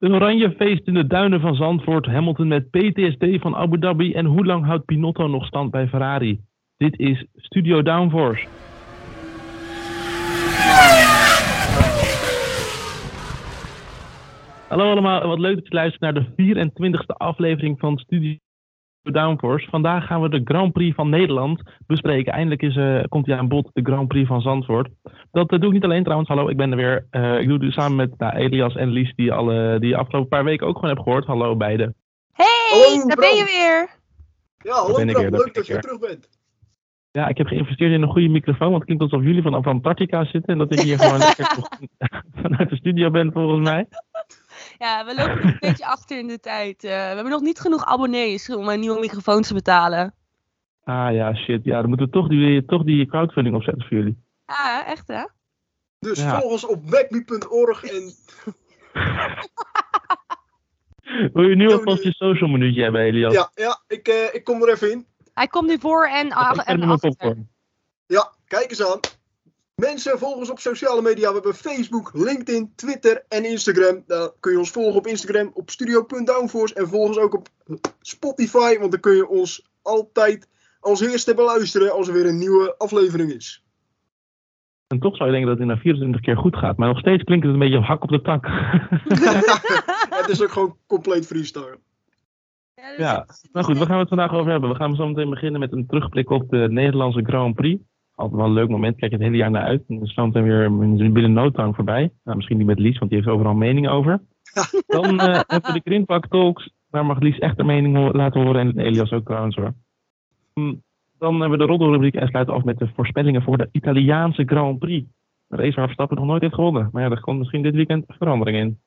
Een oranje feest in de duinen van Zandvoort, Hamilton met PTSD van Abu Dhabi en hoe lang houdt Pinotto nog stand bij Ferrari? Dit is Studio Downforce. Hallo allemaal, wat leuk dat je luistert naar de 24e aflevering van Studio Downforce. Vandaag gaan we de Grand Prix van Nederland bespreken. Eindelijk is, eh, komt hij aan bod, de Grand Prix van Zandvoort. Dat eh, doe ik niet alleen trouwens. Hallo, ik ben er weer. Eh, ik doe het samen met nou, Elias en Lies, die, alle, die afgelopen paar weken ook gewoon heb gehoord. Hallo beiden. Hey, Hallo, daar Bram. ben je weer. Ja, hallo ben ik weer, leuk dat ik je weer. terug bent. Ja, ik heb geïnvesteerd in een goede microfoon, want het klinkt alsof jullie vanaf Antarctica zitten en dat ik hier gewoon lekker vanuit de studio ben volgens mij. Ja, we lopen nog een beetje achter in de tijd. Eh, we hebben nog niet genoeg abonnees om een nieuwe microfoon te betalen. Ah ja, shit. Ja, dan moeten we toch die, toch die crowdfunding opzetten voor jullie. Ah, echt hè? Dus Ja. volg ons op wegme.org en Wil je nu alvast je social minuutje hebben, Elias? ja, ja ik, eh, ik kom er even in. Hij komt nu voor en, heb en er achter. Ja, kijk eens aan. Mensen, volg ons op sociale media. We hebben Facebook, LinkedIn, Twitter en Instagram. Daar kun je ons volgen op Instagram op studio.downforce. En volg ons ook op Spotify, want dan kun je ons altijd als eerste beluisteren als er weer een nieuwe aflevering is. En toch zou je denken dat het na 24 keer goed gaat, maar nog steeds klinkt het een beetje hak op de tak. Het is ook gewoon compleet freestyle. Ja, Ja, nou goed, waar gaan we het vandaag over hebben? We gaan zo meteen beginnen met een terugblik op de Nederlandse Grand Prix. Altijd wel een leuk moment, kijk je het hele jaar naar uit. En dan is meteen weer binnen no time voorbij. Nou, misschien niet met Lies, want die heeft overal mening over. Dan eh, hebben we de Grindpak Talks. Daar mag Lies echt haar mening laten horen en Elias ook trouwens hoor. Hm, Dan hebben we de roddelrubriek en sluiten af met de voorspellingen voor de Italiaanse Grand Prix. Een race waar Verstappen nog nooit heeft gewonnen. Maar ja, er komt misschien dit weekend verandering in.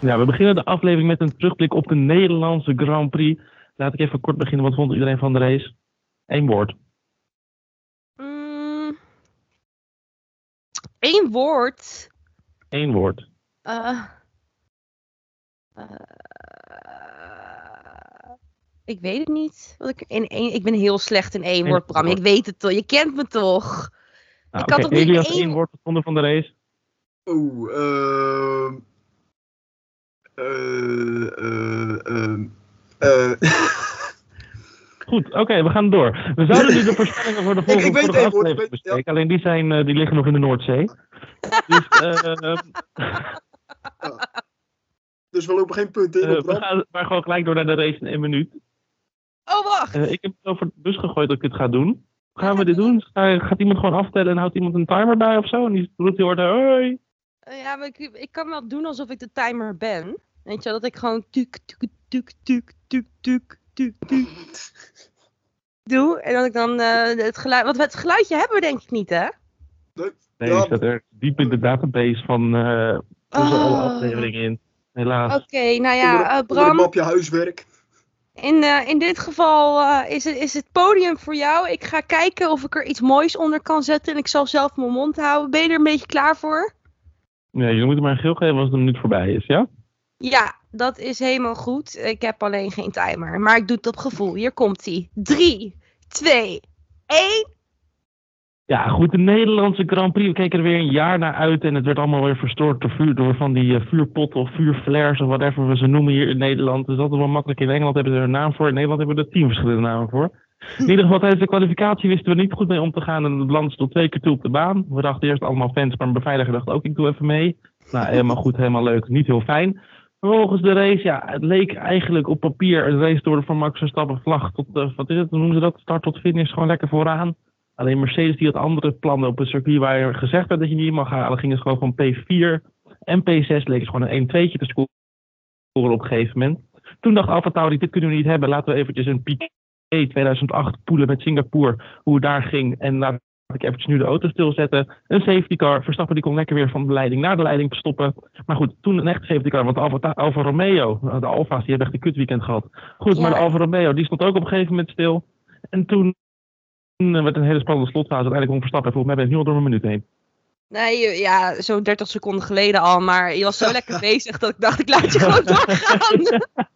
Ja, we beginnen de aflevering met een terugblik op de Nederlandse Grand Prix. Laat ik even kort beginnen. Wat vond iedereen van de race? Eén woord. Mm, Eén woord. Eén woord. Eh, eh, ik weet het niet. Wat ik, in één, ik ben heel slecht in één Eén woord, Bram. woord. Ik weet het toch. Je kent me toch? Nou, Ik had oké, ook niet Elias, één- één woord gevonden van de race. Oeh, ehm. Goed, oké, we gaan door. We zouden nu de voorspellingen voor de volgende ik weet vorige één woord, ik aflevering weet- bespreken. Alleen die, zijn, eh, die liggen nog in de Noordzee. Dus eh, dus we lopen geen punten in eh, op we gaan maar gewoon gelijk door naar de race in één minuut. Oh, wacht. Eh, ik heb het over de bus gegooid dat ik dit ga doen. Gaan we dit doen? Ga- gaat iemand gewoon aftellen en houdt iemand een timer bij of zo? En die roept heel hard, hoi. Eh, Ja, maar ik, ik kan wel doen alsof ik de timer ben. Weet je wel, dat ik gewoon tuk, tuk, tuk, tuk, tuk, tuk, tuk, tuk doe. En dat ik dan eh, het geluid... Want het geluidje hebben we denk ik niet, hè? Nee, Ja. die staat er diep in de database van uh, alle Oh. afleveringen in. Helaas. Oké, nou ja, eh, onder het Bram, mapje huiswerk. in, eh, in dit geval eh, is, het, is het podium voor jou. Ik ga kijken of ik er iets moois onder kan zetten. En ik zal zelf mijn mond houden. Ben je er een beetje klaar voor? Nee, jullie moeten maar een geel geven als het een minuut voorbij is, ja? Ja, dat is helemaal goed. Ik heb alleen geen timer. Maar ik doe het op gevoel. Hier komt hij. 3, 2, 1. Ja, goed, de Nederlandse Grand Prix. We keken er weer een jaar naar uit en het werd allemaal weer verstoord door, vuur, door van die eh, vuurpotten of vuurflares of whatever we ze noemen hier in Nederland. Dus dat is wel makkelijk. In Engeland hebben ze er een naam voor, in Nederland hebben we er tien verschillende namen voor. In ieder geval tijdens de kwalificatie wisten we niet goed mee om te gaan en het land stond twee keer toe op de baan. We dachten eerst allemaal fans, maar een beveiliger dacht ook ik doe even mee. Nou, helemaal goed, helemaal leuk, niet heel fijn. Vervolgens de race, ja, het leek eigenlijk op papier een race door de van Max Verstappen vlag tot, eh, wat is het, noemen ze dat, start tot finish, gewoon lekker vooraan. Alleen Mercedes die had andere plannen op een circuit waar gezegd werd dat je niet mag halen. Gingen ze gewoon van P4 en P6 leken ze gewoon een 1-2'tje te scoren op een gegeven moment. Toen dacht AlphaTauri, dit kunnen we niet hebben. Laten we eventjes een Piquet 2008 poelen met Singapore. Hoe het daar ging. En laat ik eventjes nu de auto stilzetten. Een safety car. Verstappen die kon lekker weer van de leiding naar de leiding stoppen. Maar goed, toen een echte safety car. Want Alfa, Alfa Romeo, de Alfa's, die hebben echt een kutweekend gehad. Goed, Ja. maar de Alfa Romeo, die stond ook op een gegeven moment stil. En toen toen werd een hele spannende slotfase. Uiteindelijk kon Verstappen. Volgens mij ben ik nu al door mijn minuut heen. Nee, ja, zo'n 30 seconden geleden al. Maar je was zo lekker bezig dat ik dacht, ik laat je gewoon doorgaan.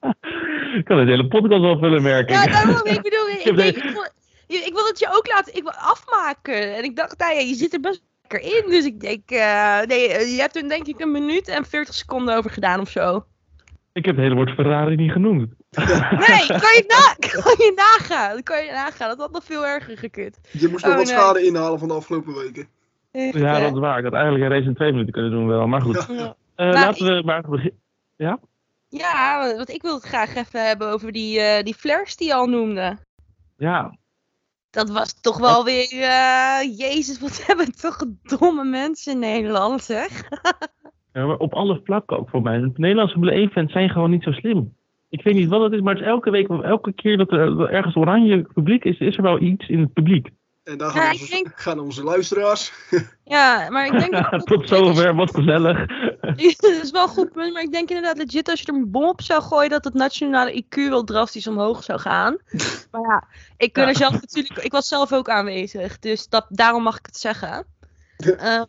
ik kan deze hele podcast wel vullen, merk ik. ja, daarom, ik bedoel, ik, de- ik, vond, je- ik wil het je ook laten ik wil afmaken. En ik dacht, nou ja, je zit er best lekker in. Dus ik denk, eh, nee, eh, je hebt er denk ik een minuut en 40 seconden over gedaan of zo. Ik heb het hele woord Ferrari niet genoemd. Nee, kan je, na, kan je nagaan. Dat kan je nagaan. Dat had nog veel erger gekund. Je moest nog Oh, wat nee. schade inhalen van de afgelopen weken. Echt, Ja, dat is waar. Ik had eigenlijk een race in twee minuten kunnen doen wel. Maar goed. Ja. Eh, Maar laten we maar beginnen. Ja, want ik wil het graag even hebben over die, eh, die flares die je al noemde. Ja, Dat was toch wel weer, eh, jezus, wat hebben toch domme mensen in Nederland, zeg. Ja, maar op alle vlakken ook voor mij. De Nederlandse Formule 1 fans zijn gewoon niet zo slim. Ik weet niet wat het is, maar het is elke week of elke keer dat er dat er ergens oranje publiek is, is er wel iets in het publiek. En daar Ja, gaan, ik onze, denk- gaan onze luisteraars. Ja, maar ik denk dat... Tot zover, wat gezellig. dat is wel een goed punt, maar ik denk inderdaad legit als je er een bom op zou gooien, dat het nationale IQ wel drastisch omhoog zou gaan. Maar ja, ik er zelf natuurlijk, ik was zelf ook aanwezig, dus dat, daarom mag ik het zeggen. Ehm,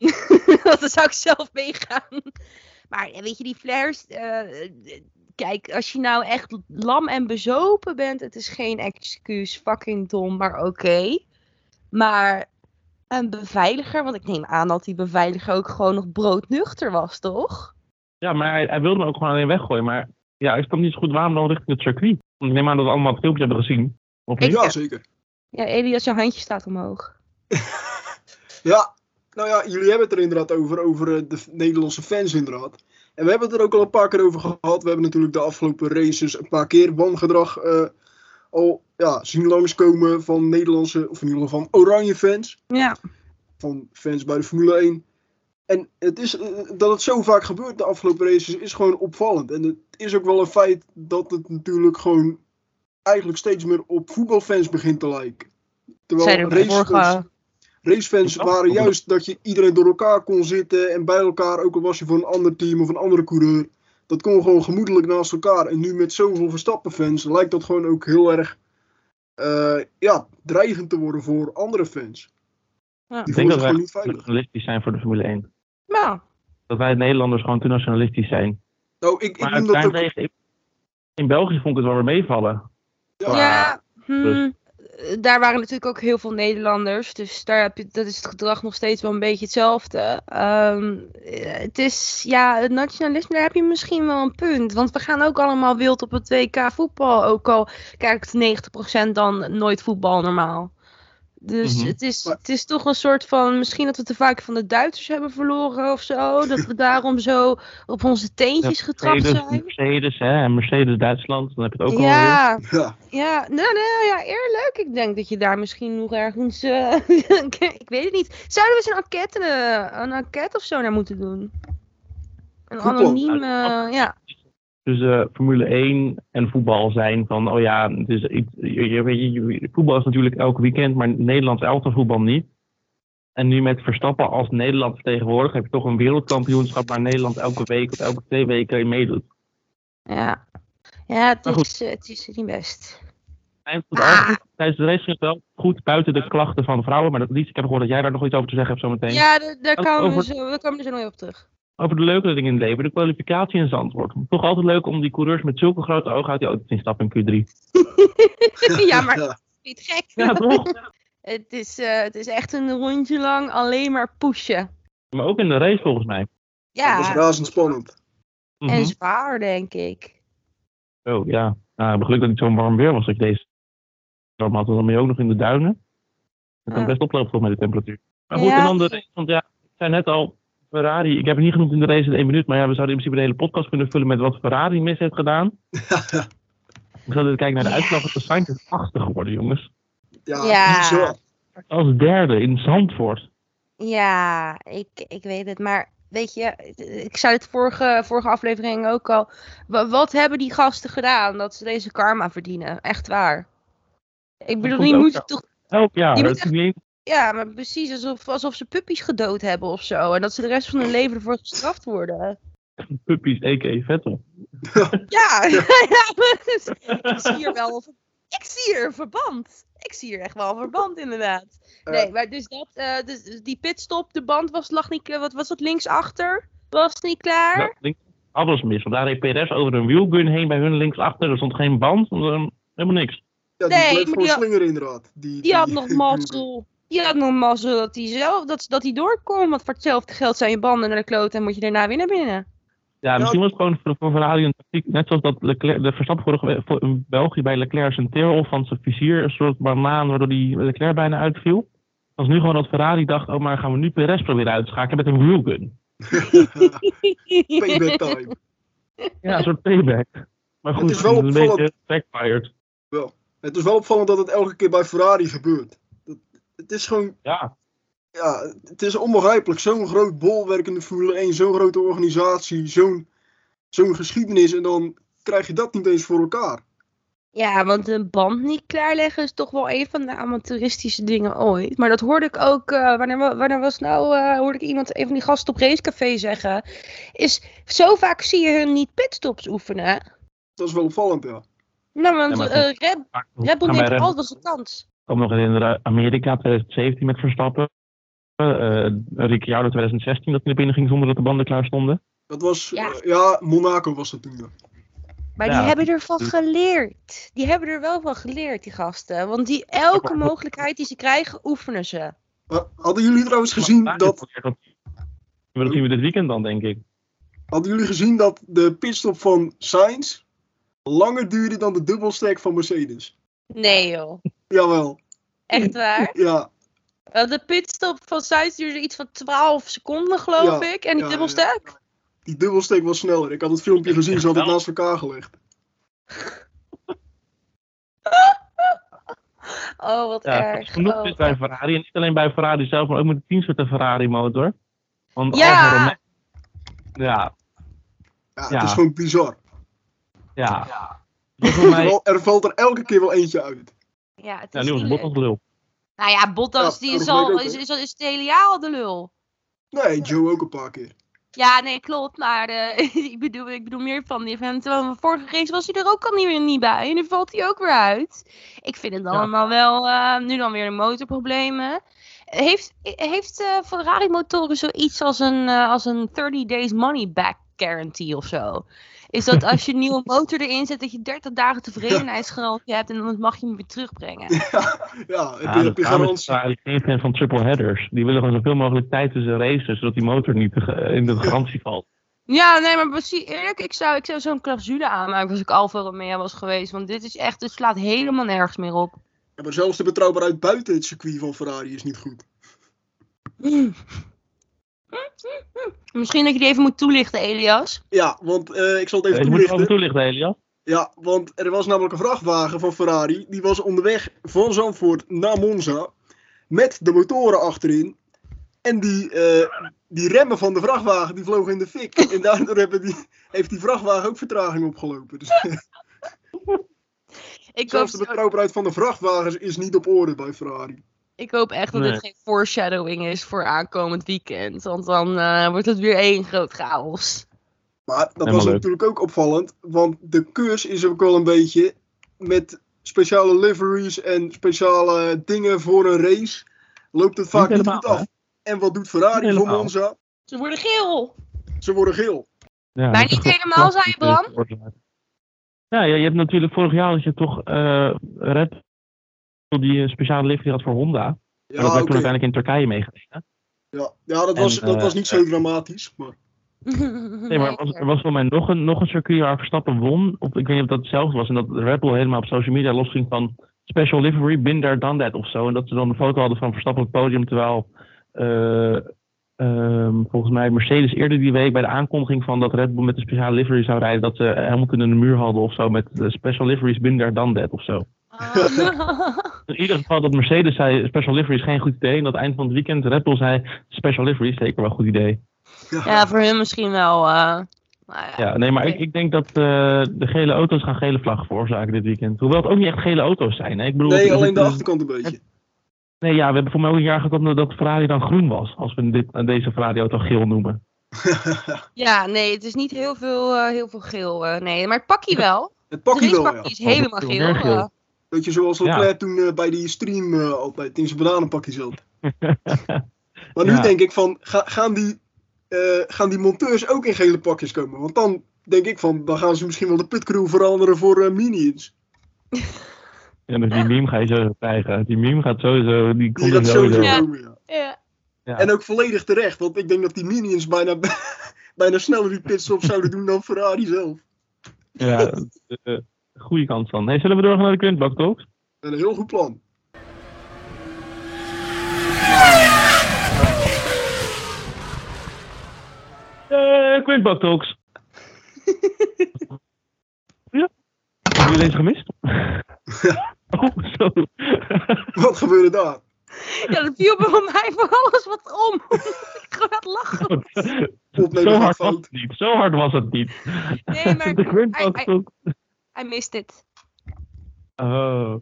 want dan zou ik zelf meegaan. Maar ja, weet je, die flares, eh, kijk, als je nou echt lam en bezopen bent, het is geen excuus, fucking dom, maar oké. Maar een beveiliger, want ik neem aan dat die beveiliger ook gewoon nog broodnuchter was, toch? Ja, maar hij, hij wilde me ook gewoon alleen weggooien. Maar ja, ik snap niet zo goed waarom dan richting het circuit. Want ik neem aan dat we allemaal het filmpje hebben gezien. Of niet? Ja, zeker. Ja, Elias, jouw handje staat omhoog. Ja, nou ja, jullie hebben het er inderdaad over, over eh, de Nederlandse fans inderdaad. En we hebben het er ook al een paar keer over gehad. We hebben natuurlijk de afgelopen races een paar keer wangedrag eh, al ja, zien langskomen van Nederlandse, of in ieder geval van oranje fans. Ja. Van fans bij de Formule 1. En het is, eh, dat het zo vaak gebeurt de afgelopen races is gewoon opvallend. En het is ook wel een feit dat het natuurlijk gewoon eigenlijk steeds meer op voetbalfans begint te lijken. Terwijl Zijn er racefans- vorige... Racefans waren juist dat je iedereen door elkaar kon zitten en bij elkaar, ook al was je voor een ander team of een andere coureur. Dat kon gewoon gemoedelijk naast elkaar. En nu met zoveel Verstappen-fans lijkt dat gewoon ook heel erg eh, ja, dreigend te worden voor andere fans. Ja. Die Ik denk dat wij nationalistisch zijn voor de Formule 1. Nou, Dat wij Nederlanders gewoon te nationalistisch zijn. Nou, ik, ik Maar noem dat ook... in- in België vond ik het wel weer meevallen. Ja, ja. hm, dus- Daar waren natuurlijk ook heel veel Nederlanders. Dus daar heb je, dat is het gedrag nog steeds wel een beetje hetzelfde. Ehm, eh, het is, ja, het nationalisme, daar heb je misschien wel een punt. Want we gaan ook allemaal wild op het WK voetbal. Ook al kijkt 90% dan nooit voetbal normaal. Dus Mhm. het, is, Maar- het is toch een soort van, misschien dat we te vaak van de Duitsers hebben verloren of zo. Dat we daarom zo op onze teentjes getrapt Mercedes, zijn. Mercedes, hè, en Mercedes Duitsland, dan heb je het ook al. Ja, ja. ja, nou, nou ja, eerlijk. Ik denk dat je daar misschien nog ergens. eh, ik weet het niet. Zouden we eens een enquête, eh, een enquête of zo naar moeten doen? Een Goed plan. anoniem, eh, ja. Dus eh, Formule 1 en voetbal zijn van, oh ja, iets, je, voetbal is natuurlijk elk weekend, maar Nederlands elftal voetbal niet. En nu met Verstappen als Nederland vertegenwoordiger heb je toch een wereldkampioenschap waar Nederland elke week of elke twee weken in meedoet. Ja, ja het, Maar is, eh, het is niet best. Ah. tijdens de race ging het wel goed buiten de klachten van vrouwen, maar dat liet ik heb gehoord dat jij daar nog iets over te zeggen hebt zometeen. Ja, da- daar komen we, zo, we komen er zo nog op terug. Over de leuke dingen in het leven, de kwalificatie in Zandvoort. Toch altijd leuk om die coureurs met zulke grote ogen uit die auto te zien stappen in Q3. ja, maar Ja. niet gek. Ja, toch? het, is, eh, het is echt een rondje lang alleen maar pushen. maar ook in de race volgens mij. Ja, Dat was razendspannend. Mhm. en zwaar, denk ik. Oh ja, nou, ik heb geluk dat het zo warm weer was dat je deze storm had. want Dan ook nog in de duinen. Dat kan Ja. best oplopen met de temperatuur. Maar goed, Ja. en dan de race, want ja, ik zei net al, Ferrari, ik heb het niet genoemd in de race in één minuut, maar ja, we zouden in principe de hele podcast kunnen vullen met wat Ferrari mis heeft gedaan. Ik zat even kijken naar de uitslag, het is Sainz is achtste geworden, jongens. ja. Als derde in Zandvoort. Ja, ik, ik weet het. Maar weet je, ik zei het vorige, vorige aflevering ook al. Wa- Wat hebben die gasten gedaan dat ze deze karma verdienen? Echt waar. Ik bedoel, die moeten toch. Elk jaar. Die het moet is niet eens- Ja, maar precies alsof, alsof ze puppies gedood hebben of zo. En dat ze de rest van hun leven ervoor gestraft worden. puppies, a.k.a. Vettel. Ja, ja maar dus ik zie hier wel. Ik zie hier een verband. Ik zie hier echt wel een verband, inderdaad. Nee, maar dus dat, eh, dus die pitstop, de band was, lag niet, wat was dat linksachter? Was niet klaar? Ja, links- alles mis. Want daar reed PRS over een wielgun heen bij hun linksachter. Er stond geen band, eh, helemaal niks. Ja, die Nee, bleef gewoon die had- slingeren inderdaad. Die, Die had nog mazzel. Die had nog mazzel dat hij zelf dat, dat hij doorkomt. Want voor hetzelfde geld zijn je banden naar de kloot en moet je daarna weer naar binnen. Ja, misschien was het gewoon voor, voor Ferrari een tactiek. Net zoals dat Leclerc, de Verstappen vorige in België bij Leclerc zijn teerol van zijn vizier. Een soort banaan waardoor die Leclerc bijna uitviel. Dat is nu gewoon dat Ferrari dacht, oh maar gaan we nu Perez proberen uit te schakelen met een wheelgun. Payback time. Ja, een soort payback. Maar goed, is wel een opvallend. beetje backfired. Het is wel opvallend dat het elke keer bij Ferrari gebeurt. Het is gewoon, Ja, ja, het is onbegrijpelijk. Zo'n groot bolwerk in de Formule 1, zo'n grote organisatie, zo'n zo'n geschiedenis. En dan krijg je dat niet eens voor elkaar. Ja, want een band niet klaarleggen is toch wel een van de amateuristische dingen ooit. Maar dat hoorde ik ook, eh, wanneer, wa- wanneer was nou, eh, hoorde ik iemand, een van die gasten op Racecafé zeggen. Is, zo vaak zie je hun niet pitstops oefenen. Dat is wel opvallend, ja. Nou, want Ja, maar eh, Red, Red Bull neemt altijd zijn kans. Ik kan me nog herinneren, Amerika 2017 met Verstappen. eh Ricciardo 2016 dat hij naar binnen ging zonder dat de banden klaar stonden. Dat was, Ja. ja Monaco was dat toen. ja. Maar Ja, die hebben ervan dus- geleerd. Die hebben er wel van geleerd, die gasten. Want die, elke mogelijkheid die ze krijgen, oefenen ze. Hadden jullie trouwens gezien Dat dat zien we dit weekend dan, denk ik. hadden jullie gezien dat de pitstop van Sainz langer duurde dan de dubbelstack van Mercedes? Nee joh. Jawel, Echt waar? ja. Wel, De pitstop van Sainz duurde iets van 12 seconden, geloof Ja, ik. En die ja, dubbelstek? Die dubbelstack was sneller. Ik had het filmpje gezien, ze hadden het naast elkaar gelegd. Oh, wat Ja, erg. genoeg Oh. is bij Ferrari. En niet alleen bij Ferrari zelf, maar ook met de teamsoorten Ferrari motor. Want Ja! Ja, Ja, het Ja. is gewoon bizar. ja. Is voor mij... Wel, er valt er elke keer wel eentje uit. Ja, het Ja, is nu was niet Bottas leuk. lul. Nou ja, Bottas Ja, die is, al, is, is, is het hele jaar al de lul. Nee, Joe ook een paar keer. Ja, nee, klopt. Maar eh, ik, bedoel, ik bedoel meer van die van. Terwijl de vorige race was hij er ook al niet, meer niet bij. En nu valt hij ook weer uit. Ik vind het allemaal wel. eh, nu dan weer de motorproblemen. Heeft, heeft eh, Ferrari motoren zoiets als een, als een 30 days money back guarantee of zo? Is dat als je een nieuwe motor erin zet, dat je 30 dagen tevredenheidsgarantie hebt en dan mag je hem weer terugbrengen? Ja, heb Ja, heb dat je garantie. Geen fan van triple headers. Die willen gewoon zoveel mogelijk tijd tussen races, zodat die motor niet in de garantie valt. Ja, nee, maar precies, eerlijk, ik zou, ik zou zo'n clausule aanmaken als ik Alfa Romeo was geweest. Want dit is echt, het slaat helemaal nergens meer op. Ja, maar zelfs de betrouwbaarheid buiten het circuit van Ferrari is niet goed. Misschien dat je die even moet toelichten, Elias. Ja, want eh, ik zal het Je even moet het over toelichten. toelichten, Elias. Ja, want er was namelijk een vrachtwagen van Ferrari. Die was onderweg van Zandvoort naar Monza. Met de motoren achterin. En die, eh, die remmen van de vrachtwagen die vlogen in de fik. En daardoor hebben die, heeft die vrachtwagen ook vertraging opgelopen. Dus Ik zelfs de betrouwbaarheid van de vrachtwagens is niet op orde bij Ferrari. Ik hoop echt dat Nee. dit geen foreshadowing is voor aankomend weekend. Want dan eh, wordt het weer één groot chaos. Maar dat Helemaal was leuk. natuurlijk ook opvallend. Want de keurs is ook wel een beetje met speciale liveries en speciale dingen voor een race. Loopt het vaak niet, helemaal, goed af. hè? En wat doet Ferrari voor. Monza? Ze worden geel. Ze worden geel. Ja, Maar niet helemaal, zei je, Bram? Ja, ja, je hebt natuurlijk vorig jaar dat je toch eh Red die een speciale livery had voor Honda. En Ja, dat werd toen uiteindelijk in Turkije meegekregen. ja. ja dat, was, En, dat eh, was niet zo dramatisch. Maar... Nee, maar er was, er was voor mij nog een, nog een circuit waar Verstappen won. Of ik weet niet of dat hetzelfde was. En dat Red Bull helemaal op social media losging van special livery, been there, done that of zo. En dat ze dan een foto hadden van Verstappen op het podium. Terwijl eh, ehm, volgens mij Mercedes eerder die week bij de aankondiging van dat Red Bull met de speciale livery zou rijden. Dat ze Hamilton in de muur hadden of zo met de special liveries, been there, done that of zo. In ieder geval dat Mercedes zei special livery is geen goed idee. En dat eind van het weekend Red Bull zei special livery is zeker wel een goed idee. ja, voor hun misschien wel. eh, ja. Ja, nee, maar ik, ik denk dat eh, de gele auto's gaan gele vlaggen veroorzaken dit weekend. Hoewel het ook niet echt gele auto's zijn. Hè? Ik bedoel, Nee, alleen de achterkant een beetje. Nee, ja, we hebben voor mij ook een jaar gehad dat, dat Ferrari dan groen was. Als we dit, deze Ferrari-auto geel noemen. Ja, nee, het is niet heel veel, eh, heel veel geel. eh, nee, maar het pakje wel. Het pakje wel, ja. is helemaal geel. Weet je, zoals Ja. Leclerc toen eh, bij die stream eh, altijd in zijn bananenpakje zat. Maar nu Ja. denk ik van, ga- gaan, die, eh, gaan die monteurs ook in gele pakjes komen? Want dan denk ik van, dan gaan ze misschien wel de pitcrew veranderen voor eh, minions. Ja, dus die meme ga je zo krijgen. Die meme gaat sowieso, die komt Die gaat sowieso. Ja. komen, ja. Ja. Ja. En ook volledig terecht, want ik denk dat die Minions bijna, bijna sneller die pitstop zouden doen dan Ferrari zelf. Ja, eh, goede kans van. Hey, zullen we doorgaan naar de Quintbak Talks? Een heel goed plan. Eh Quintbak Talks. ja? Hebben jullie deze gemist? oh, zo. Wat gebeurde daar? ja, dat viel bij mij voor alles wat om. ik het lachen. Zo hard was het niet. Zo hard was het niet. Nee, maar de Quintbak I- I- Talks. I missed it. Oh.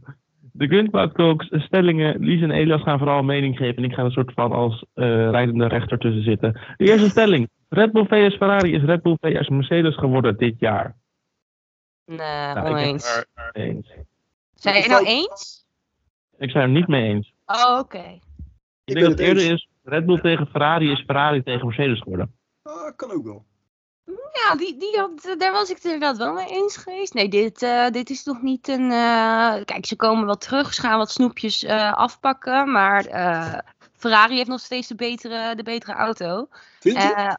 De Talks stellingen. Lies en Elias gaan vooral een mening geven. En ik ga een soort van als eh, rijdende rechter tussen zitten. De eerste stelling. Red Bull vs Ferrari is Red Bull vs Mercedes geworden dit jaar. Nee, Nou, ik ben oneens. het eens. Zijn je het nou eens? Ik zijn er niet mee eens. Oh, oké. Ik ben denk dat het het eerder eens. is Red Bull tegen Ferrari is Ferrari tegen Mercedes geworden. Ah, kan ook wel. Ja, die, die had, daar was ik het inderdaad wel mee eens geweest. Nee, dit, eh, dit is toch niet een... eh, Kijk, ze komen wel terug. Ze gaan wat snoepjes eh, afpakken. Maar eh, Ferrari heeft nog steeds de betere, de betere auto. Vind je? Eh,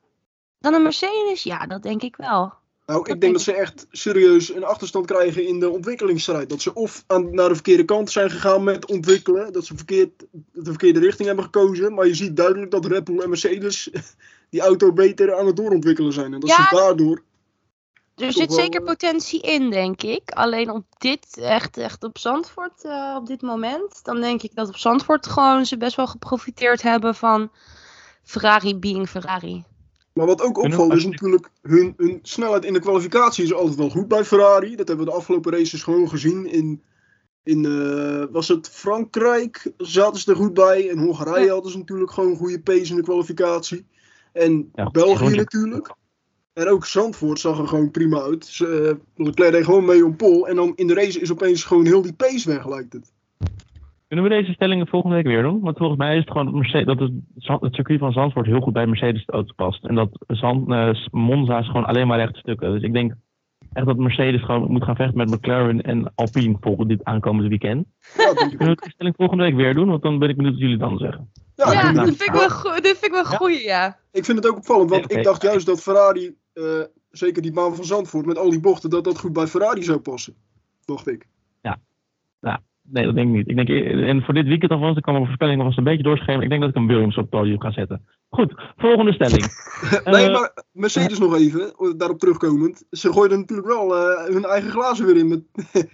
dan een Mercedes? Ja, dat denk ik wel. nou, ik dat denk denk dat ze echt serieus een achterstand krijgen in de ontwikkelingsstrijd. Dat ze of aan, naar de verkeerde kant zijn gegaan met ontwikkelen. Dat ze verkeerd, de verkeerde richting hebben gekozen. Maar je ziet duidelijk dat Red Bull en Mercedes die auto beter aan het doorontwikkelen zijn. En dat Ja. ze daardoor... Er zit wel, zeker eh, potentie in, denk ik. Alleen op dit, echt, echt op Zandvoort, eh, op dit moment, dan denk ik dat op Zandvoort gewoon ze best wel geprofiteerd hebben van Ferrari being Ferrari. Maar wat ook opvalt is natuurlijk hun, hun snelheid in de kwalificatie is altijd wel goed bij Ferrari. Dat hebben we de afgelopen races gewoon gezien. In, in eh, was het Frankrijk zaten ze er goed bij. En Hongarije Ja. hadden ze natuurlijk gewoon een goede pace in de kwalificatie. En Ja, België natuurlijk. En ook Zandvoort zag er gewoon prima uit. Ze, eh, Leclerc deed gewoon mee om pol. En dan in de race is opeens gewoon heel die pace weg, lijkt het. Kunnen we deze stellingen volgende week weer doen? Want volgens mij is het gewoon dat, Mercedes, dat het, circuit van Zandvoort heel goed bij Mercedes auto past. En dat Zand, eh, Monza is gewoon alleen maar rechte stukken. Dus ik denk echt dat Mercedes gewoon moet gaan vechten met McLaren en Alpine volgend dit aankomende weekend. Ja, dat denk ik Kunnen we de stelling volgende week weer doen? Want dan ben ik benieuwd wat jullie dan zeggen. Ja, Ja, ik, dat vind ik wel, dit vind ik wel Ja? goeie, ja. ik vind het ook opvallend. Want ik dacht juist dat Ferrari, eh, zeker die baan van Zandvoort met al die bochten, dat dat goed bij Ferrari zou passen. Dacht ik. Nee, dat denk ik niet. Ik denk, en voor dit weekend alvast, ik kan mijn voorspelling nog eens een beetje doorschrijven. Ik denk dat ik een Williams op het podium ga zetten. Goed, volgende stelling. nee, maar Mercedes nog even, daarop terugkomend. Ze gooiden natuurlijk wel eh, hun eigen glazen weer in. Met,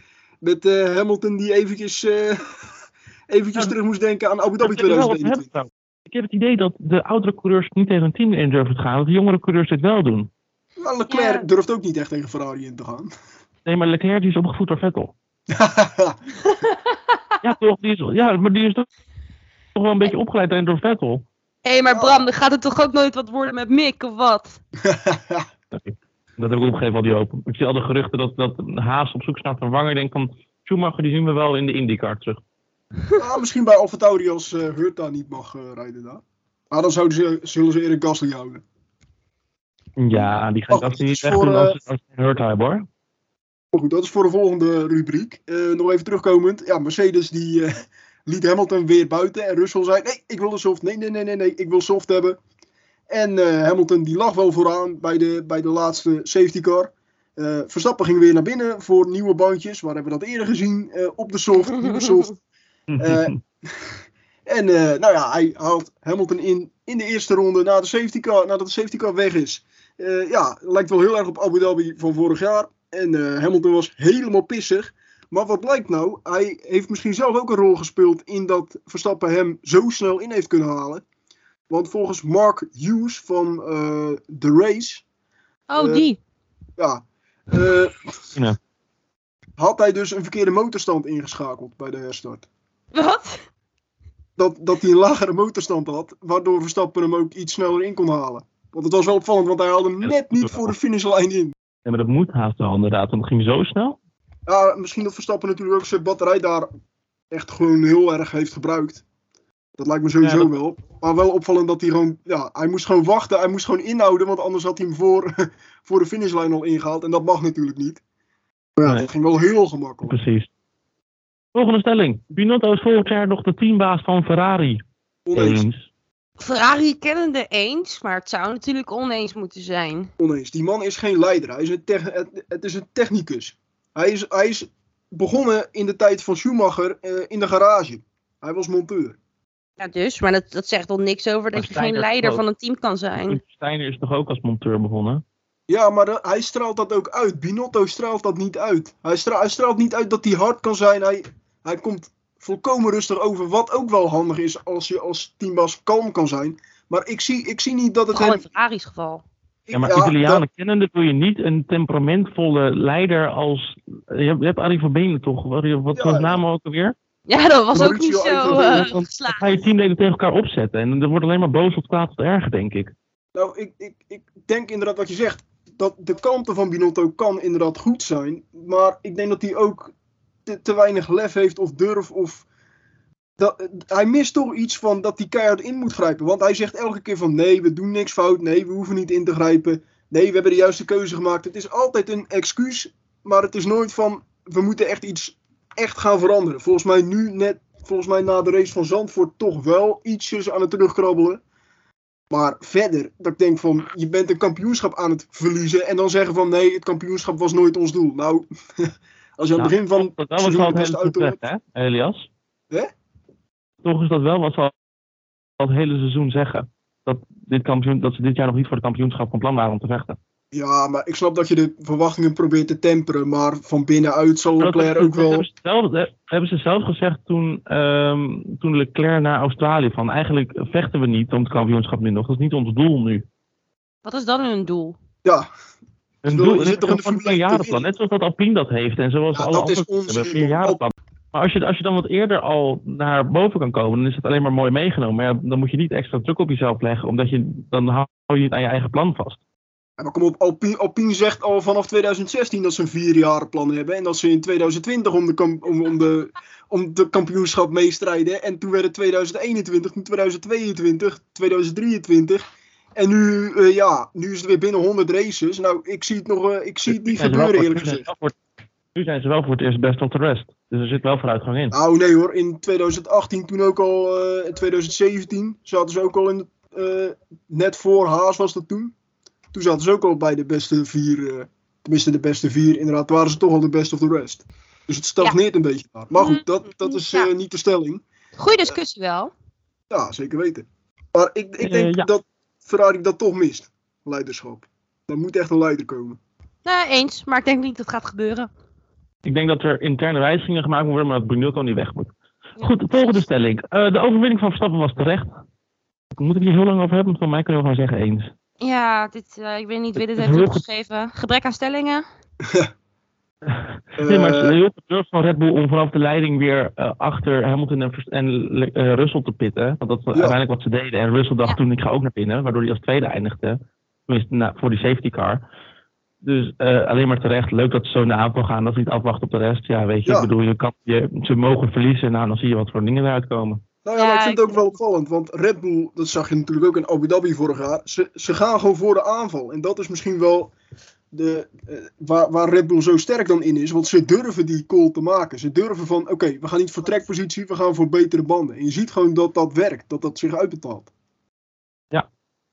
met eh, Hamilton die eventjes, eh, eventjes terug moest denken aan Abu Dhabi Ik heb het wel over 2021. hebben. Ik heb het idee dat de oudere coureurs niet tegen een team in durven te gaan. Dat de jongere coureurs dit wel doen. Maar Leclerc Ja. durft ook niet echt tegen Ferrari in te gaan. Nee, maar Leclerc die is opgevoed door Vettel. Ja, toch? Die is, ja, maar die is toch, toch wel een beetje opgeleid door Vettel. Hé, hey, maar Bram, dan gaat het toch ook nooit wat worden met Mick, of wat? Dat heb ik opgegeven, al die hoop. Ik zie al de geruchten dat, dat Haas op zoek is naar een vervanger. Ik denk van, Schumacher, die zien we wel in de IndyCar terug. Ah, misschien bij AlphaTauri als eh Hurt daar niet mag eh, rijden daar. Maar dan zouden ze, zullen ze Erik Gasly houden. Ja, die gaat Oh, dat het niet voor, doen eh, als, als ze een hurt hebben, hoor. Maar goed, dat is voor de volgende rubriek. Eh, nog even terugkomend. Ja, Mercedes die eh, liet Hamilton weer buiten. En Russell zei, nee, ik wil de soft. Nee, nee, nee, nee, nee, ik wil soft hebben. En eh, Hamilton die lag wel vooraan bij de, bij de laatste safety car. Verstappen ging weer naar binnen voor nieuwe bandjes. Waar hebben we dat eerder gezien? Op de soft, nieuwe soft. En nou ja, hij haalt Hamilton in in de eerste ronde na de safety car, nadat de safety car weg is. Ja, lijkt wel heel erg op Abu Dhabi van vorig jaar. En eh, Hamilton was helemaal pissig. Maar wat blijkt nou? Hij heeft misschien zelf ook een rol gespeeld in dat Verstappen hem zo snel in heeft kunnen halen. Want volgens Mark Hughes van eh The Race, Oh, Eh, die. ja, eh, Ja. had hij dus een verkeerde motorstand ingeschakeld bij de herstart. Wat? dat, dat hij een lagere motorstand had, waardoor Verstappen hem ook iets sneller in kon halen. Want het was wel opvallend, want hij haalde hem net niet voor de finishlijn in. Ja, maar dat moet haast wel inderdaad, want het ging zo snel. Ja, misschien dat Verstappen natuurlijk ook zijn batterij daar echt gewoon heel erg heeft gebruikt. Dat lijkt me sowieso Ja, dat- wel. Maar wel opvallend dat hij gewoon, ja, hij moest gewoon wachten, hij moest gewoon inhouden, want anders had hij hem voor, voor de finishlijn al ingehaald. En dat mag natuurlijk niet. Maar ja, Nee. dat ging wel heel gemakkelijk. Precies. Volgende stelling. Binotto is volgend jaar nog de teambaas van Ferrari. Oneens. Ferrari kennende eens, maar het zou natuurlijk oneens moeten zijn. Oneens. Die man is geen leider. Hij is een het, is een technicus. Hij is, hij is begonnen in de tijd van Schumacher eh, in de garage. Hij was monteur. Ja, dus, maar dat, dat zegt toch niks over dat Maar je geen leider van een team kan zijn. Steiner is toch ook als monteur begonnen? Ja, maar de- hij straalt dat ook uit. Binotto straalt dat niet uit. Hij, stra- hij straalt niet uit dat hij hard kan zijn. Hij, hij komt volkomen rustig over. Wat ook wel handig is als je als teambaas kalm kan zijn. Maar ik zie, ik zie niet dat het Gewoon in. Ferrari's geval. Ja, maar ja, Italianen dat- kennende doe je niet een temperamentvolle leider als... Je hebt, je hebt Arie van Benen toch? Wat wat was Ja, naam ook alweer? Ja, dat was ook niet zo eh, dan ga je teamleden tegen elkaar opzetten. En er wordt alleen maar boos tot kwaad tot erger, denk ik. Nou, ik, ik, ik denk inderdaad wat je zegt. Dat de kanten van Binotto kan inderdaad goed zijn. Maar ik denk dat hij ook te, te weinig lef heeft of durf. Of dat, hij mist toch iets van dat hij keihard in moet grijpen. Want hij zegt elke keer van nee, we doen niks fout. Nee, we hoeven niet in te grijpen. Nee, we hebben de juiste keuze gemaakt. Het is altijd een excuus. Maar het is nooit van we moeten echt iets echt gaan veranderen. Volgens mij nu net, volgens mij na de race van Zandvoort toch wel ietsjes aan het terugkrabbelen. Maar verder, dat ik denk van, je bent een kampioenschap aan het verliezen. En dan zeggen van, nee, het kampioenschap was nooit ons doel. Nou, als je aan het begin van dat het was seizoen wel de het beste auto hebt. hè, Elias? Hè? Toch is dat wel wat ze al het hele seizoen zeggen. Dat, dit kampioen, dat ze dit jaar nog niet voor het kampioenschap van plan waren om te vechten. Ja, maar ik snap dat je de verwachtingen probeert te temperen. Maar van binnenuit zal Leclerc ook wel... hebben, ze zelf, dat hebben ze zelf gezegd toen, ehm, toen Leclerc naar Australië. Van eigenlijk vechten we niet om het kampioenschap nu nog. Dat is niet ons doel nu. Wat is dan hun doel? Ja, Een doel zit toch een Formule 1 te jarenplan. winnen? Net zoals dat Alpine dat heeft. En zoals Ja, alle dat is andere hebben jarenplan. Maar als je, als je dan wat eerder al naar boven kan komen, dan is het alleen maar mooi meegenomen. Maar ja, dan moet je niet extra druk op jezelf leggen, omdat je, dan hou je het aan je eigen plan vast. Ja, maar kom op, Alpine, Alpine zegt al vanaf 2016 dat ze een vierjarenplan hebben. En dat ze in 2020 om de, om, om de, om de kampioenschap meestrijden. En toen werd het 2021, toen 2022, 2023. En nu, eh, ja, nu is het weer binnen 100 races. Nou, ik zie het, nog, eh, ik zie het niet gebeuren eerlijk nu zijn gezegd. ze wel voor- Nu zijn ze wel voor het eerst best of the rest. Dus er zit wel vooruitgang in. Nou nee hoor, in 2018 toen ook al, eh, in 2017 zaten ze ook al in, de, eh, net voor Haas was dat toen. Toen zaten ze ook al bij de beste vier, eh, tenminste de beste vier, inderdaad waren ze toch al de best of the rest. Dus het stagneert een beetje daar. Maar goed, dat, dat is Ja. eh, niet de stelling. Goeie discussie wel. Ja, zeker weten. Maar ik, ik denk ja. dat Ferrari dat toch mist, leiderschap. Er moet echt een leider komen. Nou, eens, maar ik denk niet dat het gaat gebeuren. Ik denk dat er interne wijzigingen gemaakt moeten worden, maar dat Brunello niet weg moet. Goed, volgende stelling. Eh, de overwinning van Verstappen was terecht. Ik moet het hier heel lang over hebben, want van mij kunnen we gewoon zeggen eens. Ja, dit, eh, ik weet niet wie dit heeft opgeschreven. Gebrek aan stellingen. Nee, maar het is heel gedurfd van Red Bull om vanaf de leiding weer eh, achter Hamilton en, en eh, Russell te pitten. Want dat was uiteindelijk wat ze deden. En Russell dacht Ja. toen ik ga ook naar binnen, waardoor hij als tweede eindigde. Tenminste, na- voor die safety car. Dus eh, alleen maar terecht. Leuk dat ze zo de aanval gaan, dat ze niet afwachten op de rest. Ja, weet je, Ja. ik bedoel, je kan, je, ze mogen verliezen. Nou, dan zie je wat voor dingen eruit komen. Nou ja, maar Ja, ik vind het ook wel opvallend, want Red Bull, dat zag je natuurlijk ook in Abu Dhabi vorig jaar, ze, ze gaan gewoon voor de aanval. En dat is misschien wel de, eh, waar, waar Red Bull zo sterk dan in is, want ze durven die call te maken. Ze durven van, oké, we gaan niet voor trekpositie, we gaan voor betere banden. En je ziet gewoon dat dat werkt, dat dat zich uitbetaalt. Ja.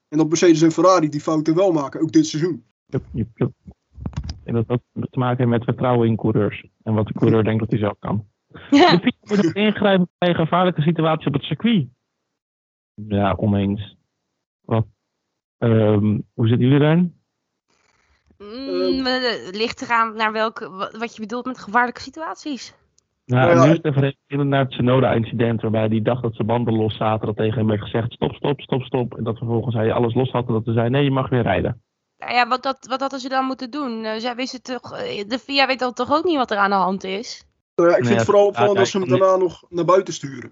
En dat Mercedes en Ferrari die fouten wel maken, ook dit seizoen. Jup. Ik denk dat dat te maken heeft met vertrouwen in coureurs. En wat de coureur denkt dat hij zelf kan. De fiets moet ingrijpen bij een gevaarlijke situatie op het circuit. Ja, oneens. Wat? Ehm, hoe zitten jullie erin? Mm, eh, Het ligt eraan naar welke, wa- wat je bedoelt met gevaarlijke situaties. Nou, Nou ja, nu is het even naar het Tsunoda-incident, waarbij hij dacht dat zijn banden los zaten. Dat tegen hem werd gezegd: stop, stop, stop, stop. En dat vervolgens hij alles los had en dat ze zei: nee, je mag weer rijden. Nou ja, wat, dat, wat hadden ze dan moeten doen? Eh, zij wisten toch, eh, de VIA weet dan toch ook niet wat er aan de hand is? Nou ja, ik Nee, vind het vooral ja, opvallend dat ze hem daarna nog naar buiten sturen.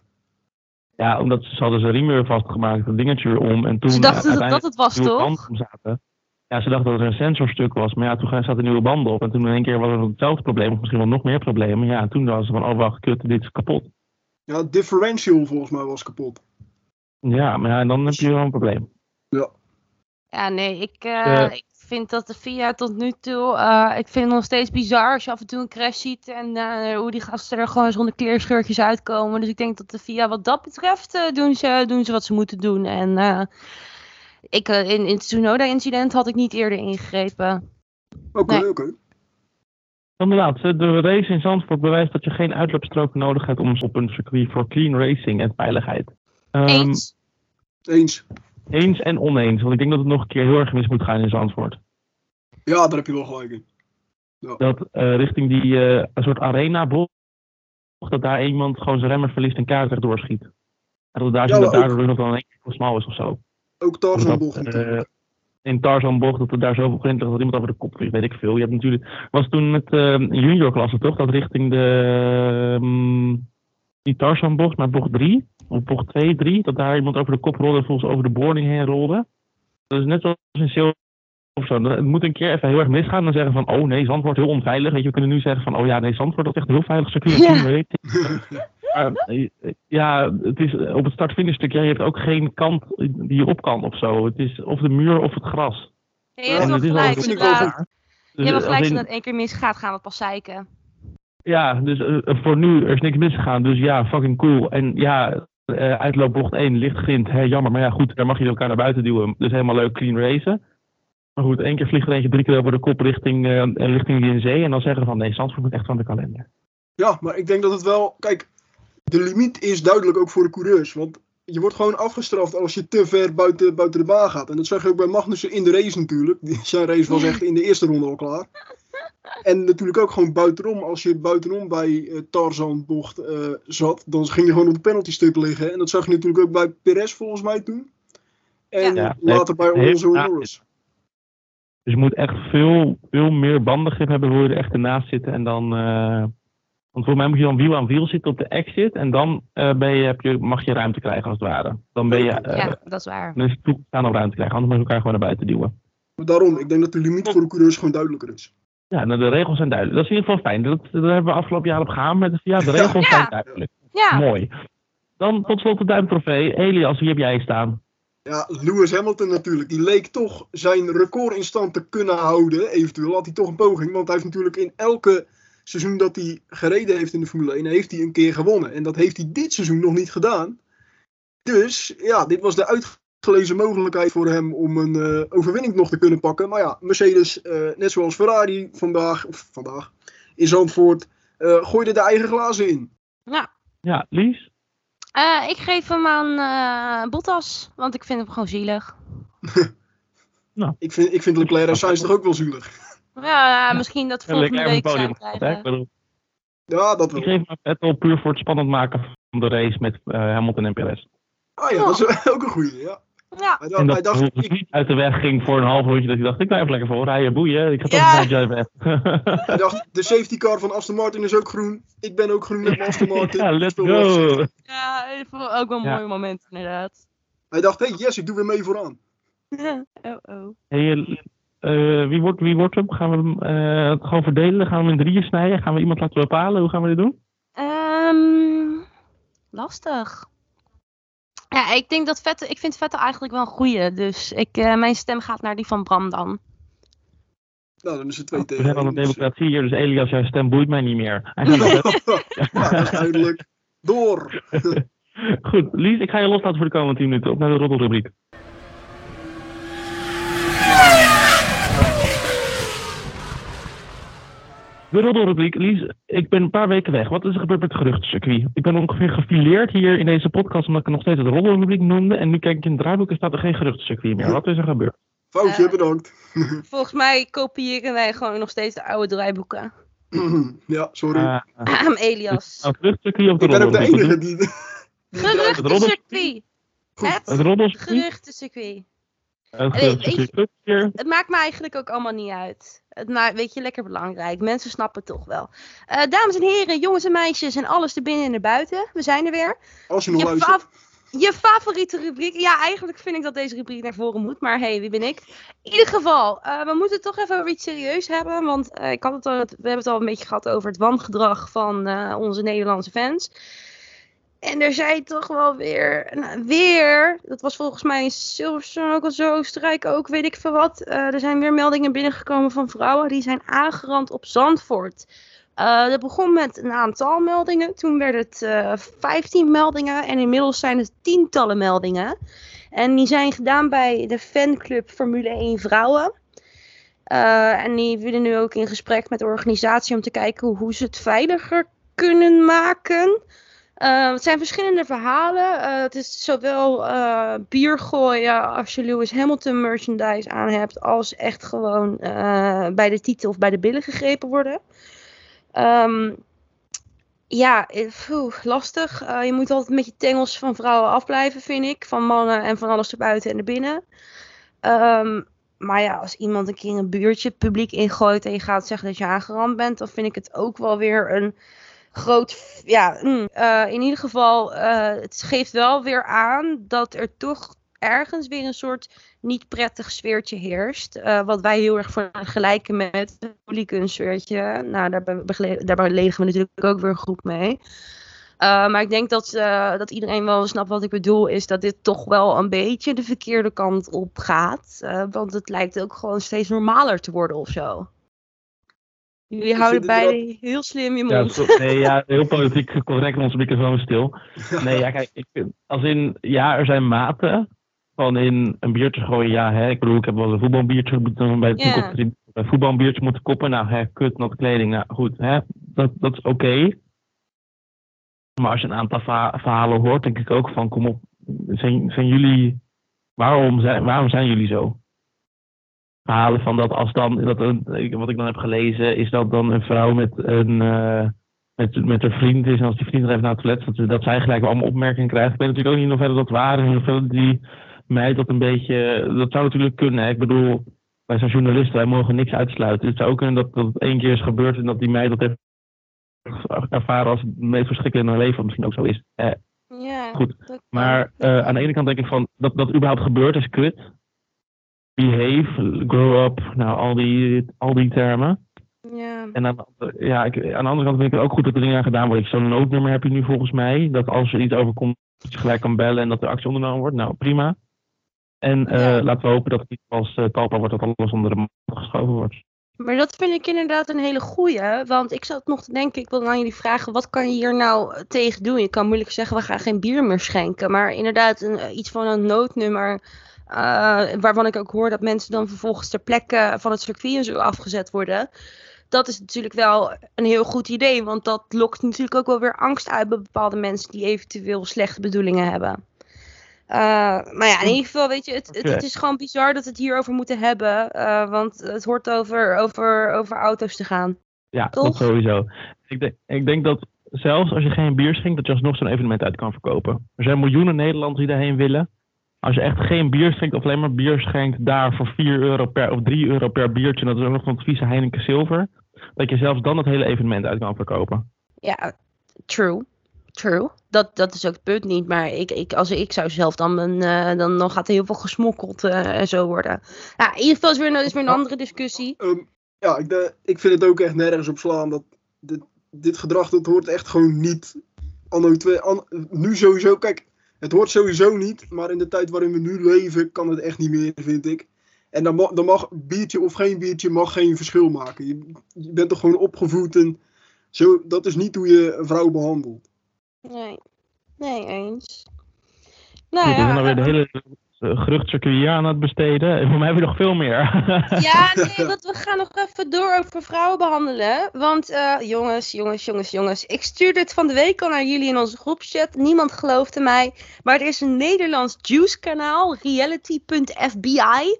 Ja, omdat ze hadden zijn riem weer vastgemaakt, dat dingetje weer om. En toen Ze dachten dat dat uiteindelijk het was, toch? zaten. Ja, ze dachten dat er een sensorstuk was. Maar ja, toen zaten nieuwe banden op. En toen in één keer was er hetzelfde probleem, of misschien wel nog meer problemen. Ja, en toen was ze van: oh wacht, kut, dit is kapot. Ja, het differential volgens mij was kapot. Ja, maar ja, en dan heb je wel een probleem. Ja, nee, ik, eh, ik vind dat de VIA tot nu toe, eh, ik vind het nog steeds bizar als je af en toe een crash ziet en eh, hoe die gasten er gewoon zonder kleerscheurtjes uitkomen. Dus ik denk dat de VIA wat dat betreft eh, doen, ze, doen ze wat ze moeten doen. En eh, ik, eh, in, in het Tsunoda-incident had ik niet eerder ingegrepen. Oké, Nee. oké. Inderdaad, de race in Zandvoort bewijst dat je geen uitloopstrook nodig hebt om op een circuit voor clean racing en veiligheid. Ehm, Eens? Eens. eens en oneens, want ik denk dat het nog een keer heel erg mis moet gaan in Zandvoort. Ja, daar heb je wel gelijk in. Dat eh, richting die eh, een soort arena bocht, dat daar iemand gewoon zijn remmer verliest en kaart recht doorschiet. En dat het daar, Ja, zo dat daardoor nog dan een één keer smal is of zo. Ook Tarzanbocht eh, in Tarzanbocht, dat er daar zoveel ligt dat iemand over de kop vliegt, weet ik veel. Je hebt natuurlijk, was toen met eh juniorklasse toch, dat richting de, ehm, niet Tarzanbocht, maar bocht 3, of bocht 2, 3, dat daar iemand over de kop rolde en volgens over de boarding heen rolde. Dat is net zoals in Sil of zo. Het moet een keer even heel erg misgaan en dan zeggen van, oh nee, Zandvoort heel onveilig. Weet je, we kunnen nu zeggen van, oh ja, nee, Zandvoort dat is echt heel veilig circuit. Ja. Weet je. Maar, eh, ja, het is op het start-finish stuk, ja, je hebt ook geen kant die je op kan of zo. Het is of de muur of het gras. Nee, je hebt En wel het gelijk, inderdaad. Je hebt wel Dus, gelijk, als in- dat één keer misgaat, gaan we pas zeiken. Ja, dus eh, voor nu, er is niks misgegaan. Dus ja, fucking cool. En ja, eh uitloopbocht 1, licht grind. Hè, jammer, maar ja, goed, daar mag je elkaar naar buiten duwen. Dus helemaal leuk, clean racen. Maar goed, één keer vliegt er eentje drie keer over de kop richting, eh, en richting die in zee. En dan zeggen van, nee, Zandvoort moet echt van de kalender. Ja, maar ik denk dat het wel. Kijk, de limiet is duidelijk ook voor de coureurs. Want je wordt gewoon afgestraft als je te ver buiten, buiten de baan gaat. En dat zag je ook bij Magnussen in de race natuurlijk. Die- Zijn race was echt in de eerste ronde al klaar. En natuurlijk ook gewoon buitenom. Als je buitenom bij eh, Tarzan bocht eh, zat, dan ging je gewoon op de penalty stip liggen. En dat zag je natuurlijk ook bij Perez volgens mij toen. En Ja. later bij Alonso en ja, Norris. Dus je moet echt veel, veel meer bandengrip hebben, wil je er echt ernaast zitten. En dan, eh, want voor mij moet je dan wiel aan wiel zitten op de exit. En dan eh, ben je, heb je, mag je ruimte krijgen als het ware. Dan ben je, eh, ja, dat is waar. dan is het toegestaan om ruimte te krijgen. Anders moet je elkaar gewoon naar buiten duwen. Maar daarom, ik denk dat de limiet voor de coureurs gewoon duidelijker is. Ja, nou, de regels zijn duidelijk. Dat is in ieder geval fijn. Dat, daar hebben we afgelopen jaar op gegaan. Met, ja, de regels Ja. zijn duidelijk. Ja, Mooi. Dan tot slot de duimtrofee. Elias, wie heb jij staan? Ja, Lewis Hamilton natuurlijk. Die leek toch zijn record in stand te kunnen houden. Eventueel had hij toch een poging. Want hij heeft natuurlijk in elke seizoen dat hij gereden heeft in de Formule 1, heeft hij een keer gewonnen. En dat heeft hij dit seizoen nog niet gedaan. Dus ja, dit was de uitgelezen mogelijkheid voor hem om een eh, overwinning nog te kunnen pakken. Maar ja, Mercedes, eh, net zoals Ferrari vandaag, of vandaag in Zandvoort, eh, gooide de eigen glazen in. ja. Ja, Lies? Eh, ik geef hem aan eh, Bottas, want ik vind hem gewoon zielig. Ik vind, ik vind Leclerc en Sainz toch ook wel zielig. Ja, misschien dat Ja, volgende lekker week podium gehad, hè? krijgen. Ja, dat Ik geef hem aan Vettel puur voor het spannend maken van de race met eh, Hamilton en Perez. Ah ja, dat is ook een goeie, ja. Ja, Hij En dacht, hij dat dacht het ik, niet uit de weg ging voor een half rondje. Dat hij dacht, ik blijf lekker voor rijden, boeien. Ik ga toch Ja. een beetje weg. Hij dacht, de safety car van Aston Martin is ook groen. Ik ben ook groen met mijn Aston Martin. ja, let's go. ja het ook wel een Ja. mooi moment inderdaad. Hij dacht, hey, yes, ik doe weer mee vooraan. oh, oh. Hey, eh, wie, wordt, wie wordt hem? Gaan we hem eh, gewoon verdelen? Gaan we hem in drieën snijden? Gaan we iemand laten bepalen? Hoe gaan we dit doen? Ehm, lastig. Ja, ik denk dat Vettel, ik vind Vettel eigenlijk wel een goeie. Dus ik, eh, mijn stem gaat naar die van Bram dan. Nou, dan is het twee We tegen zijn aan één, de dus- democratie hier, dus Elias, jouw stem boeit mij niet meer. Hij gaat wel ja, dat is duidelijk. Door. Goed, Lies, ik ga je loslaten voor de komende 10 minuten. Op naar de roddelrubriek. De roddelrubriek. Lies, ik ben een paar weken weg. Wat is er gebeurd met het geruchtencircuit? Ik ben ongeveer gefileerd hier in deze podcast omdat ik nog steeds het roddelrubriek noemde. En nu kijk ik in het draaiboek en staat er geen geruchtencircuit meer. Wat is er gebeurd? Foutje, Eh. bedankt. Volgens mij kopiëren wij gewoon nog steeds de oude draaiboeken. ja, sorry. Uh, Elias. het geruchtencircuit of de ik ben ook de enige die... die Geruchtencircuit. Het Het roddelcircuit? Het maakt me eigenlijk ook allemaal niet uit. Het maakt, weet je, lekker belangrijk. Mensen snappen het toch wel. Eh, dames en heren, jongens en meisjes en alles erbinnen en erbuiten. We zijn er weer. Als je nog Je, luistert. fa- je favoriete rubriek. Ja, eigenlijk vind ik dat deze rubriek naar voren moet. Maar hey, wie ben ik? In ieder geval, eh, we moeten het toch even over iets serieus hebben. Want eh, ik had het al, we hebben het al een beetje gehad over het wangedrag van eh, onze Nederlandse fans. En er zijn toch wel weer, nou, weer, dat was volgens mij in Silverstone ook al zo, Oostenrijk ook, weet ik veel wat. Uh, er zijn weer meldingen binnengekomen van vrouwen die zijn aangerand op Zandvoort. Uh, dat begon met een aantal meldingen, toen werd het uh, 15 meldingen en inmiddels zijn het tientallen meldingen. En die zijn gedaan bij de fanclub Formule 1 Vrouwen. En die willen nu ook in gesprek met de organisatie om te kijken hoe ze het veiliger kunnen maken. Uh, het zijn verschillende verhalen. Uh, het is zowel uh, bier gooien als je Lewis Hamilton merchandise aan hebt, als echt gewoon bij de titel of bij de billen gegrepen worden. Um, ja, lastig. je moet altijd met je tengels van vrouwen afblijven, vind ik. Van mannen en van alles erbuiten en erbinnen. Um, maar ja, als iemand een keer een buurtje publiek ingooit en je gaat zeggen dat je aangerand bent, dan vind ik het ook wel weer een groot. Ja, mm, uh, in ieder geval, uh, het geeft wel weer aan dat er toch ergens weer een soort niet prettig sfeertje heerst. Uh, wat wij heel erg vergelijken met het hooligans-sfeertje. Nou, daar, we natuurlijk ook weer een groep mee. Maar ik denk dat, dat iedereen wel snapt wat ik bedoel. Is dat dit toch wel een beetje de verkeerde kant op gaat. Want het lijkt ook gewoon steeds normaler te worden of zo. Jullie houden beide wel... heel slim je mond. Ja, nee, ja, heel politiek correct onze microfoon stil. Nee, ja, kijk, ik, als in, ja, er zijn maten van in een biertje gooien. Ja, hè, ik bedoel, ik heb wel een voetbalbiertje bij, yeah. bij voetbalbiertje moeten koppen. Nou, hè, kut, nat kleding. Nou, goed, hè, dat, dat is oké. Okay. Maar als je een aantal verhalen hoort, denk ik ook van, kom op, zijn, zijn jullie, waarom zijn, waarom zijn jullie zo? Verhalen van dat als dan, dat wat ik dan heb gelezen, is dat dan een vrouw met een, uh, met, met haar vriend is en als die vriend er even naar het toilet dat, dat zij gelijk allemaal opmerkingen krijgt. Ik weet natuurlijk ook niet in hoeverre dat waar is, in hoeverre die meid dat een beetje, dat zou natuurlijk kunnen. Hè? Ik bedoel, wij zijn journalisten, wij mogen niks uitsluiten. Het zou ook kunnen dat, dat het één keer is gebeurd en dat die meid dat heeft ervaren als het meest verschrikkelijke in hun leven, misschien ook zo is. Eh, ja, goed. Maar uh, aan de ene kant denk ik van dat dat überhaupt gebeurt is kut. Behave, grow up, nou al die, al die termen. Ja. En aan, ja, ik, aan de andere kant vind ik het ook goed dat er dingen aan gedaan worden. Zo'n noodnummer heb je nu volgens mij. Dat als er iets overkomt, dat je gelijk kan bellen en dat er actie ondernomen wordt. Nou, prima. En uh, ja. laten we hopen dat het niet als uh, talpa wordt, dat alles onder de mat geschoven wordt. Maar dat vind ik inderdaad een hele goeie. Want ik zat nog te denken, ik wilde aan jullie vragen, wat kan je hier nou tegen doen? Je kan moeilijk zeggen, we gaan geen bier meer schenken. Maar inderdaad, een, iets van een noodnummer. Uh, waarvan ik ook hoor dat mensen dan vervolgens ter plekke van het circuit en zo afgezet worden. Dat is natuurlijk wel een heel goed idee. Want dat lokt natuurlijk ook wel weer angst uit bij bepaalde mensen die eventueel slechte bedoelingen hebben. Uh, maar ja, in ieder geval, weet je, het, het, het, is gewoon bizar dat we het hierover moeten hebben. Uh, want het hoort over, over, over auto's te gaan. Ja, Toch? dat sowieso. Ik denk, ik denk dat zelfs als je geen bier schenkt, dat je alsnog zo'n evenement uit kan verkopen. Er zijn miljoenen Nederlanders die daarheen willen. Als je echt geen bier schenkt of alleen maar bier schenkt daar voor 4 euro per of 3 euro per biertje, en dat is ook nog van het vieze Heineken Silver, dat je zelfs dan het hele evenement uit kan verkopen. Ja, true. True. Dat, dat is ook het punt niet. Maar ik, ik, als ik zou zelf dan, uh, dan, dan gaat er heel veel gesmokkeld uh, en zo worden. Nou, in ieder geval is weer, is weer een andere discussie. Um, ja, ik, de, ik vind het ook echt nergens op slaan. Dat dit, dit gedrag, dat hoort echt gewoon niet. Anno twee, an, nu sowieso, kijk, het hoort sowieso niet. Maar in de tijd waarin we nu leven, kan het echt niet meer, vind ik. En dan mag, dan mag biertje of geen biertje mag geen verschil maken. Je, je bent toch gewoon opgevoed en zo, dat is niet hoe je een vrouw behandelt. Nee, nee eens. Nou, we ja, zijn alweer de hele geruchtcircuit hier aan het besteden. En voor mij hebben we nog veel meer. ja, nee, want we gaan nog even door over vrouwen behandelen. Want uh, jongens, jongens, jongens, jongens. Ik stuurde het van de week al naar jullie in onze groepchat. Niemand geloofde mij. Maar er is een Nederlands juice kanaal, reality.fbi.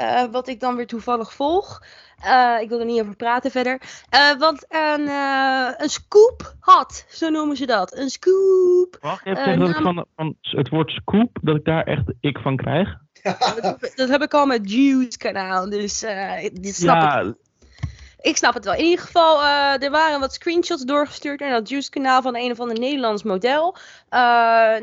Uh, wat ik dan weer toevallig volg. Uh, ik wil er niet over praten verder. Uh, want een, uh, een scoop had, zo noemen ze dat. Een scoop. Zeggen dat van, van het woord scoop, dat ik daar echt ik van krijg? dat, dat, heb ik al met Juice kanaal, dus dit snap ja. ik. Ik snap het wel. In ieder geval, er waren wat screenshots doorgestuurd naar dat Juice kanaal van een of ander Nederlands model.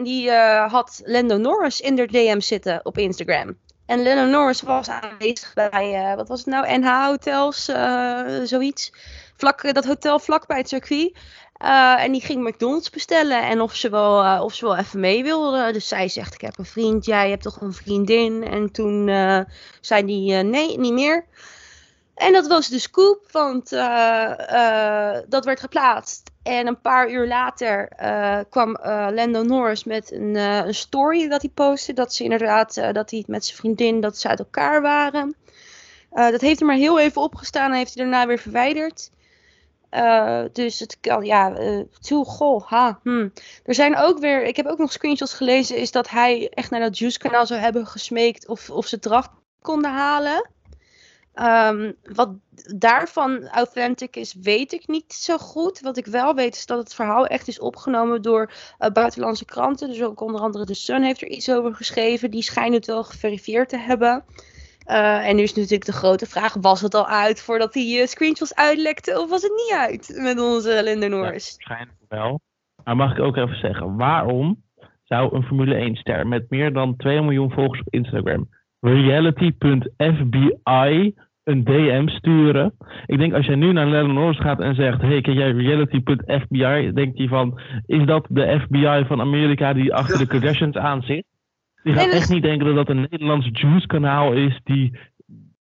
die had Lando Norris in de DM zitten op Instagram. En Lennon Norris was aanwezig bij, uh, wat was het nou, NH Hotels, uh, zoiets. Vlak, dat hotel vlak bij het circuit. Eh, en die ging McDonald's bestellen en of ze, wel, eh, of ze wel even mee wilde. Dus zij zegt, ik heb een vriend, jij hebt toch een vriendin? En toen eh, zei die, eh, nee, niet meer. En dat was de scoop, want eh, eh, dat werd geplaatst. En een paar uur later eh, kwam eh, Lando Norris met een, eh, een story dat hij postte. Dat ze inderdaad, dat hij met zijn vriendin, dat ze uit elkaar waren. Dat heeft er maar heel even opgestaan en heeft hij daarna weer verwijderd. Dus het kan, ja, toe, goh, ha, hm. Er zijn ook weer, ik heb ook nog screenshots gelezen, is dat hij echt naar dat Juice-kanaal zou hebben gesmeekt of, of ze eraf konden halen. Ehm, wat daarvan authentic is, weet ik niet zo goed. Wat ik wel weet is dat het verhaal echt is opgenomen door eh, buitenlandse kranten. Dus ook onder andere The Sun heeft er iets over geschreven. Die schijnen het wel geverifieerd te hebben. Eh, en nu is natuurlijk de grote vraag, was het al uit voordat die eh, screenshots uitlekte of was het niet uit met onze Linda Norris? Waarschijnlijk wel. Maar mag ik ook even zeggen, waarom zou een Formule 1-ster met meer dan 2 miljoen volgers op Instagram reality.fbi een DM sturen? Ik denk als jij nu naar Lennon Norris gaat en zegt, hey, ken jij reality.fbi? Denkt hij van, is dat de FBI van Amerika die achter de Kardashians aan zit? Die gaat Nee, dat echt niet denken dat dat een Nederlands Juice-kanaal is die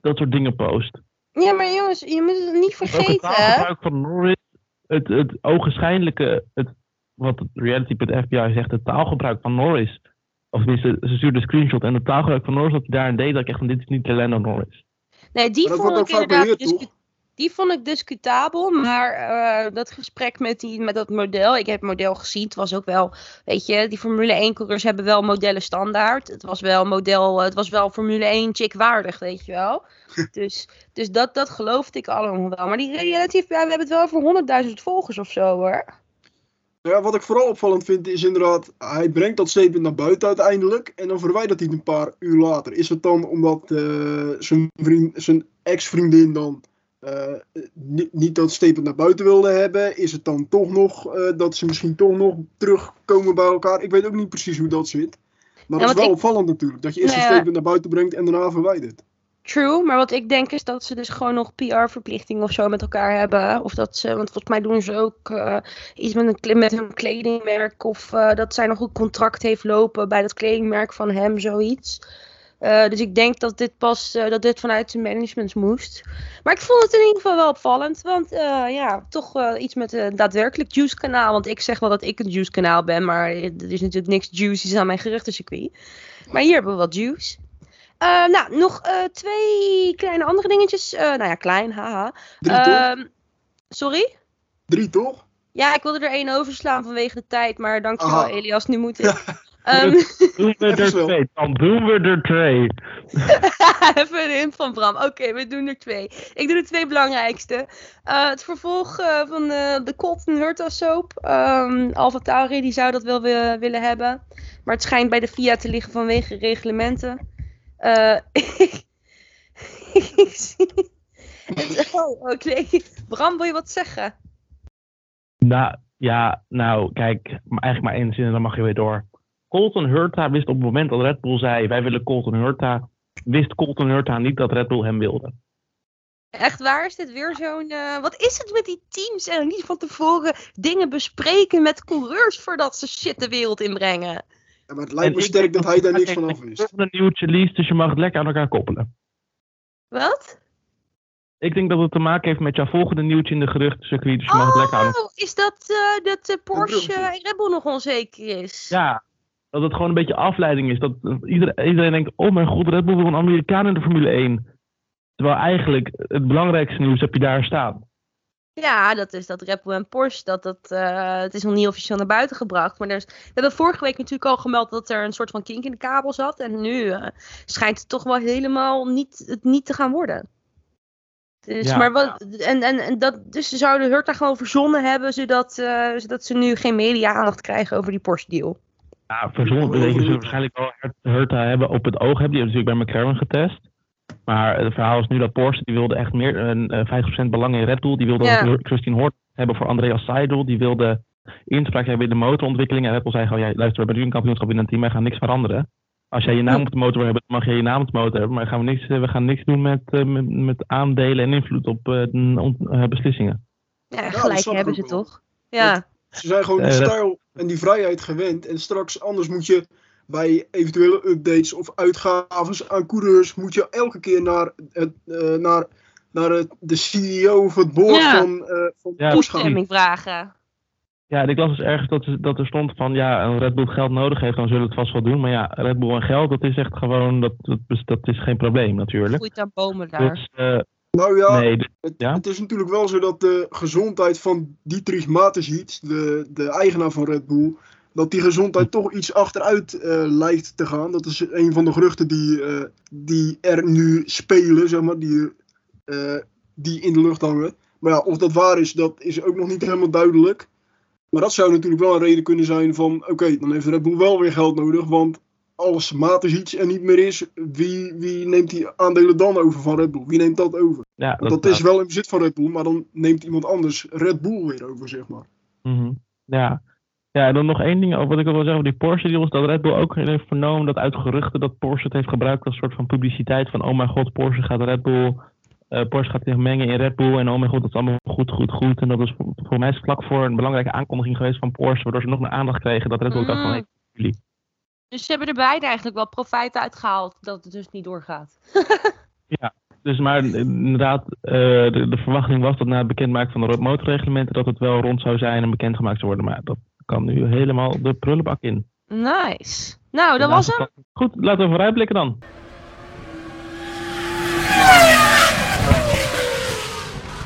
dat soort dingen post. Ja, maar jongens, je moet het niet het vergeten. hè? taalgebruik van Norris, het, het ogenschijnlijke, het, wat reality.fbi zegt, het taalgebruik van Norris. Of tenminste, ze stuurde een screenshot en het taalgebruik van Norris dat hij daarin deed, dat ik echt van dit is niet de Lando Norris. Nee, die vond ik inderdaad discu- Die vond ik discutabel, maar eh, dat gesprek met, die, met dat model, ik heb het model gezien, het was ook wel, weet je, die Formule 1 coureurs hebben wel modellen standaard. Het was wel model, het was wel Formule 1 chick waardig, weet je wel. dus dus dat, dat geloofde ik allemaal wel. Maar die relatief, ja, we hebben het wel over 100.000 volgers of zo hoor. Ja, wat ik vooral opvallend vind is inderdaad, hij brengt dat statement naar buiten uiteindelijk en dan verwijdert hij het een paar uur later. Is het dan omdat eh, zijn, vriend, zijn ex-vriendin dan eh, niet, niet dat statement naar buiten wilde hebben? Is het dan toch nog eh, dat ze misschien toch nog terugkomen bij elkaar? Ik weet ook niet precies hoe dat zit. Maar Ja, dat is wel ik- opvallend natuurlijk, dat je eerst Nou een statement naar buiten brengt en daarna verwijdert. True, maar wat ik denk is dat ze dus gewoon nog PR-verplichtingen of zo met elkaar hebben. Of dat ze, want volgens mij doen ze ook eh, iets met, een, met hun kledingmerk. Of eh, dat zij nog een contract heeft lopen bij dat kledingmerk van hem, zoiets. Eh, dus ik denk dat dit pas, dat dit vanuit zijn management moest. Maar ik vond het in ieder geval wel opvallend. Want ja, toch iets met een daadwerkelijk Juice kanaal. Want ik zeg wel dat ik een Juice kanaal ben. Maar er is natuurlijk niks juicy's aan mijn geruchtencircuit. Maar hier hebben we wat juice. Eh, nou, nog eh, twee kleine andere dingetjes. Eh, nou ja, klein, haha. Drie toch? Ehm, sorry? Drie toch? Ja, ik wilde er één overslaan vanwege de tijd, maar dankjewel Aha. Elias, nu moet ik. Ehm, Doen we er twee, dan doen we er twee. Even een hint van Bram. Oké, we doen er twee. Ik doe de twee belangrijkste. Eh, het vervolg eh, van eh, de Colton Hurta soap. Ehm Alfa Tauri die zou dat wel wi- willen hebben. Maar het schijnt bij de FIA te liggen vanwege reglementen. Eh, ik zie... Het- oh, oké. Bram, wil je wat zeggen? Nou, ja, nou, kijk, maar eigenlijk maar één zin en dan mag je weer door. Colton Hurta wist op het moment dat Red Bull zei, wij willen Colton Hurta, wist Colton Hurta niet dat Red Bull hem wilde. Echt waar? Is dit weer zo'n... eh, wat is het met die teams en niet van tevoren dingen bespreken met coureurs voordat ze shit de wereld inbrengen? Ja, maar het lijkt En me ik sterk denk dat hij daar niks van geen af wist. volgende nieuwtje leest, dus je mag het lekker aan elkaar koppelen. Wat? Ik denk dat het te maken heeft met jouw volgende nieuwtje in de geruchtencircuit, dus je mag het lekker aan elkaar Oh, is dat eh, dat de Porsche en Red Bull nog onzeker is? Ja, dat het gewoon een beetje afleiding is. Dat eh, iedereen, iedereen denkt, oh mijn god, Red Bull wil een Amerikaan in de Formule 1. Terwijl eigenlijk het belangrijkste nieuws heb je daar staan. Ja, dat is dat Red Bull en Porsche, dat, dat, eh, het is nog niet officieel naar buiten gebracht. Maar er is, we hebben vorige week natuurlijk al gemeld dat er een soort van kink in de kabel zat. En nu eh, schijnt het toch wel helemaal niet, het niet te gaan worden. Dus, Ja. maar wat, en, en, en dat, dus ze zouden Hurta gewoon verzonnen hebben, zodat, eh, zodat ze nu geen media-aandacht krijgen over die Porsche-deal. Ja, verzonnen betekent ze waarschijnlijk wel Hurta hebben op het oog hebben. Die hebben natuurlijk bij McLaren getest. Maar het verhaal is nu dat Porsche, die wilde echt meer, een eh, 50% belang in Red Bull. Die wilde Ja. ook Christine Hort hebben voor Andreas Seidel. Die wilde inspraak hebben in de motorontwikkeling. En Red Bull zei gewoon, ja, luister, we hebben nu een kampioenschap in een team, wij gaan niks veranderen. Als jij je naam op de motor wil hebben, dan mag jij je naam op de motor hebben. Maar gaan we, niks, eh, we gaan niks doen met, eh, met, met aandelen en invloed op eh, eh, beslissingen. Ja, gelijk hebben ze wel. toch? Ja. Ze zijn gewoon die Eh, stijl en die vrijheid gewend. En straks, anders moet je bij eventuele updates of uitgaves aan coureurs, moet je elke keer naar, het, eh, naar, naar het, de CEO of het board Ja. van, eh van Ja. Toestemming vragen. Ja, ik las dus ergens dat, er- dat er stond van ja, een Red Bull geld nodig heeft, dan zullen we het vast wel doen. Maar ja, Red Bull en geld, dat is echt gewoon, dat, dat, is- dat is geen probleem natuurlijk. Groeit aan bomen daar. Dus eh, Nou ja, nee, het, ja? het is natuurlijk wel zo dat de gezondheid van Dietrich Mateschitz, de, de eigenaar van Red Bull, dat die gezondheid toch iets achteruit eh, lijkt te gaan. Dat is een van de geruchten die, eh, die er nu spelen, zeg maar, die, eh, die in de lucht hangen. Maar ja, of dat waar is, dat is ook nog niet helemaal duidelijk. Maar dat zou natuurlijk wel een reden kunnen zijn van, oké, dan heeft Red Bull wel weer geld nodig, want als Mateschitz er niet meer is, wie, wie neemt die aandelen dan over van Red Bull? Wie neemt dat over? ja, dat is wel in bezit van Red Bull, maar dan neemt iemand anders Red Bull weer over, zeg maar. Mhm. Ja. Ja, en dan nog één ding over wat ik wil zeggen over die Porsche deals. Dat Red Bull ook heeft vernomen dat uit geruchten dat Porsche het heeft gebruikt als soort van publiciteit. Van oh mijn god, Porsche gaat Red Bull. eh, Porsche gaat zich mengen in Red Bull. En oh mijn god, dat is allemaal goed, goed, goed. En dat is voor, mij is vlak voor een belangrijke aankondiging geweest van Porsche. Waardoor ze nog meer aandacht kregen dat Red Bull dacht van Mm. jullie. Dus ze hebben er beide eigenlijk wel profijt uitgehaald dat het dus niet doorgaat. Dus maar inderdaad, eh, de, de verwachting was dat na het bekendmaken van de motorreglementen dat het wel rond zou zijn en bekendgemaakt zou worden. Maar dat kan nu helemaal de prullenbak in. Nice. Nou, dat was hem. Goed, laten we vooruitblikken dan.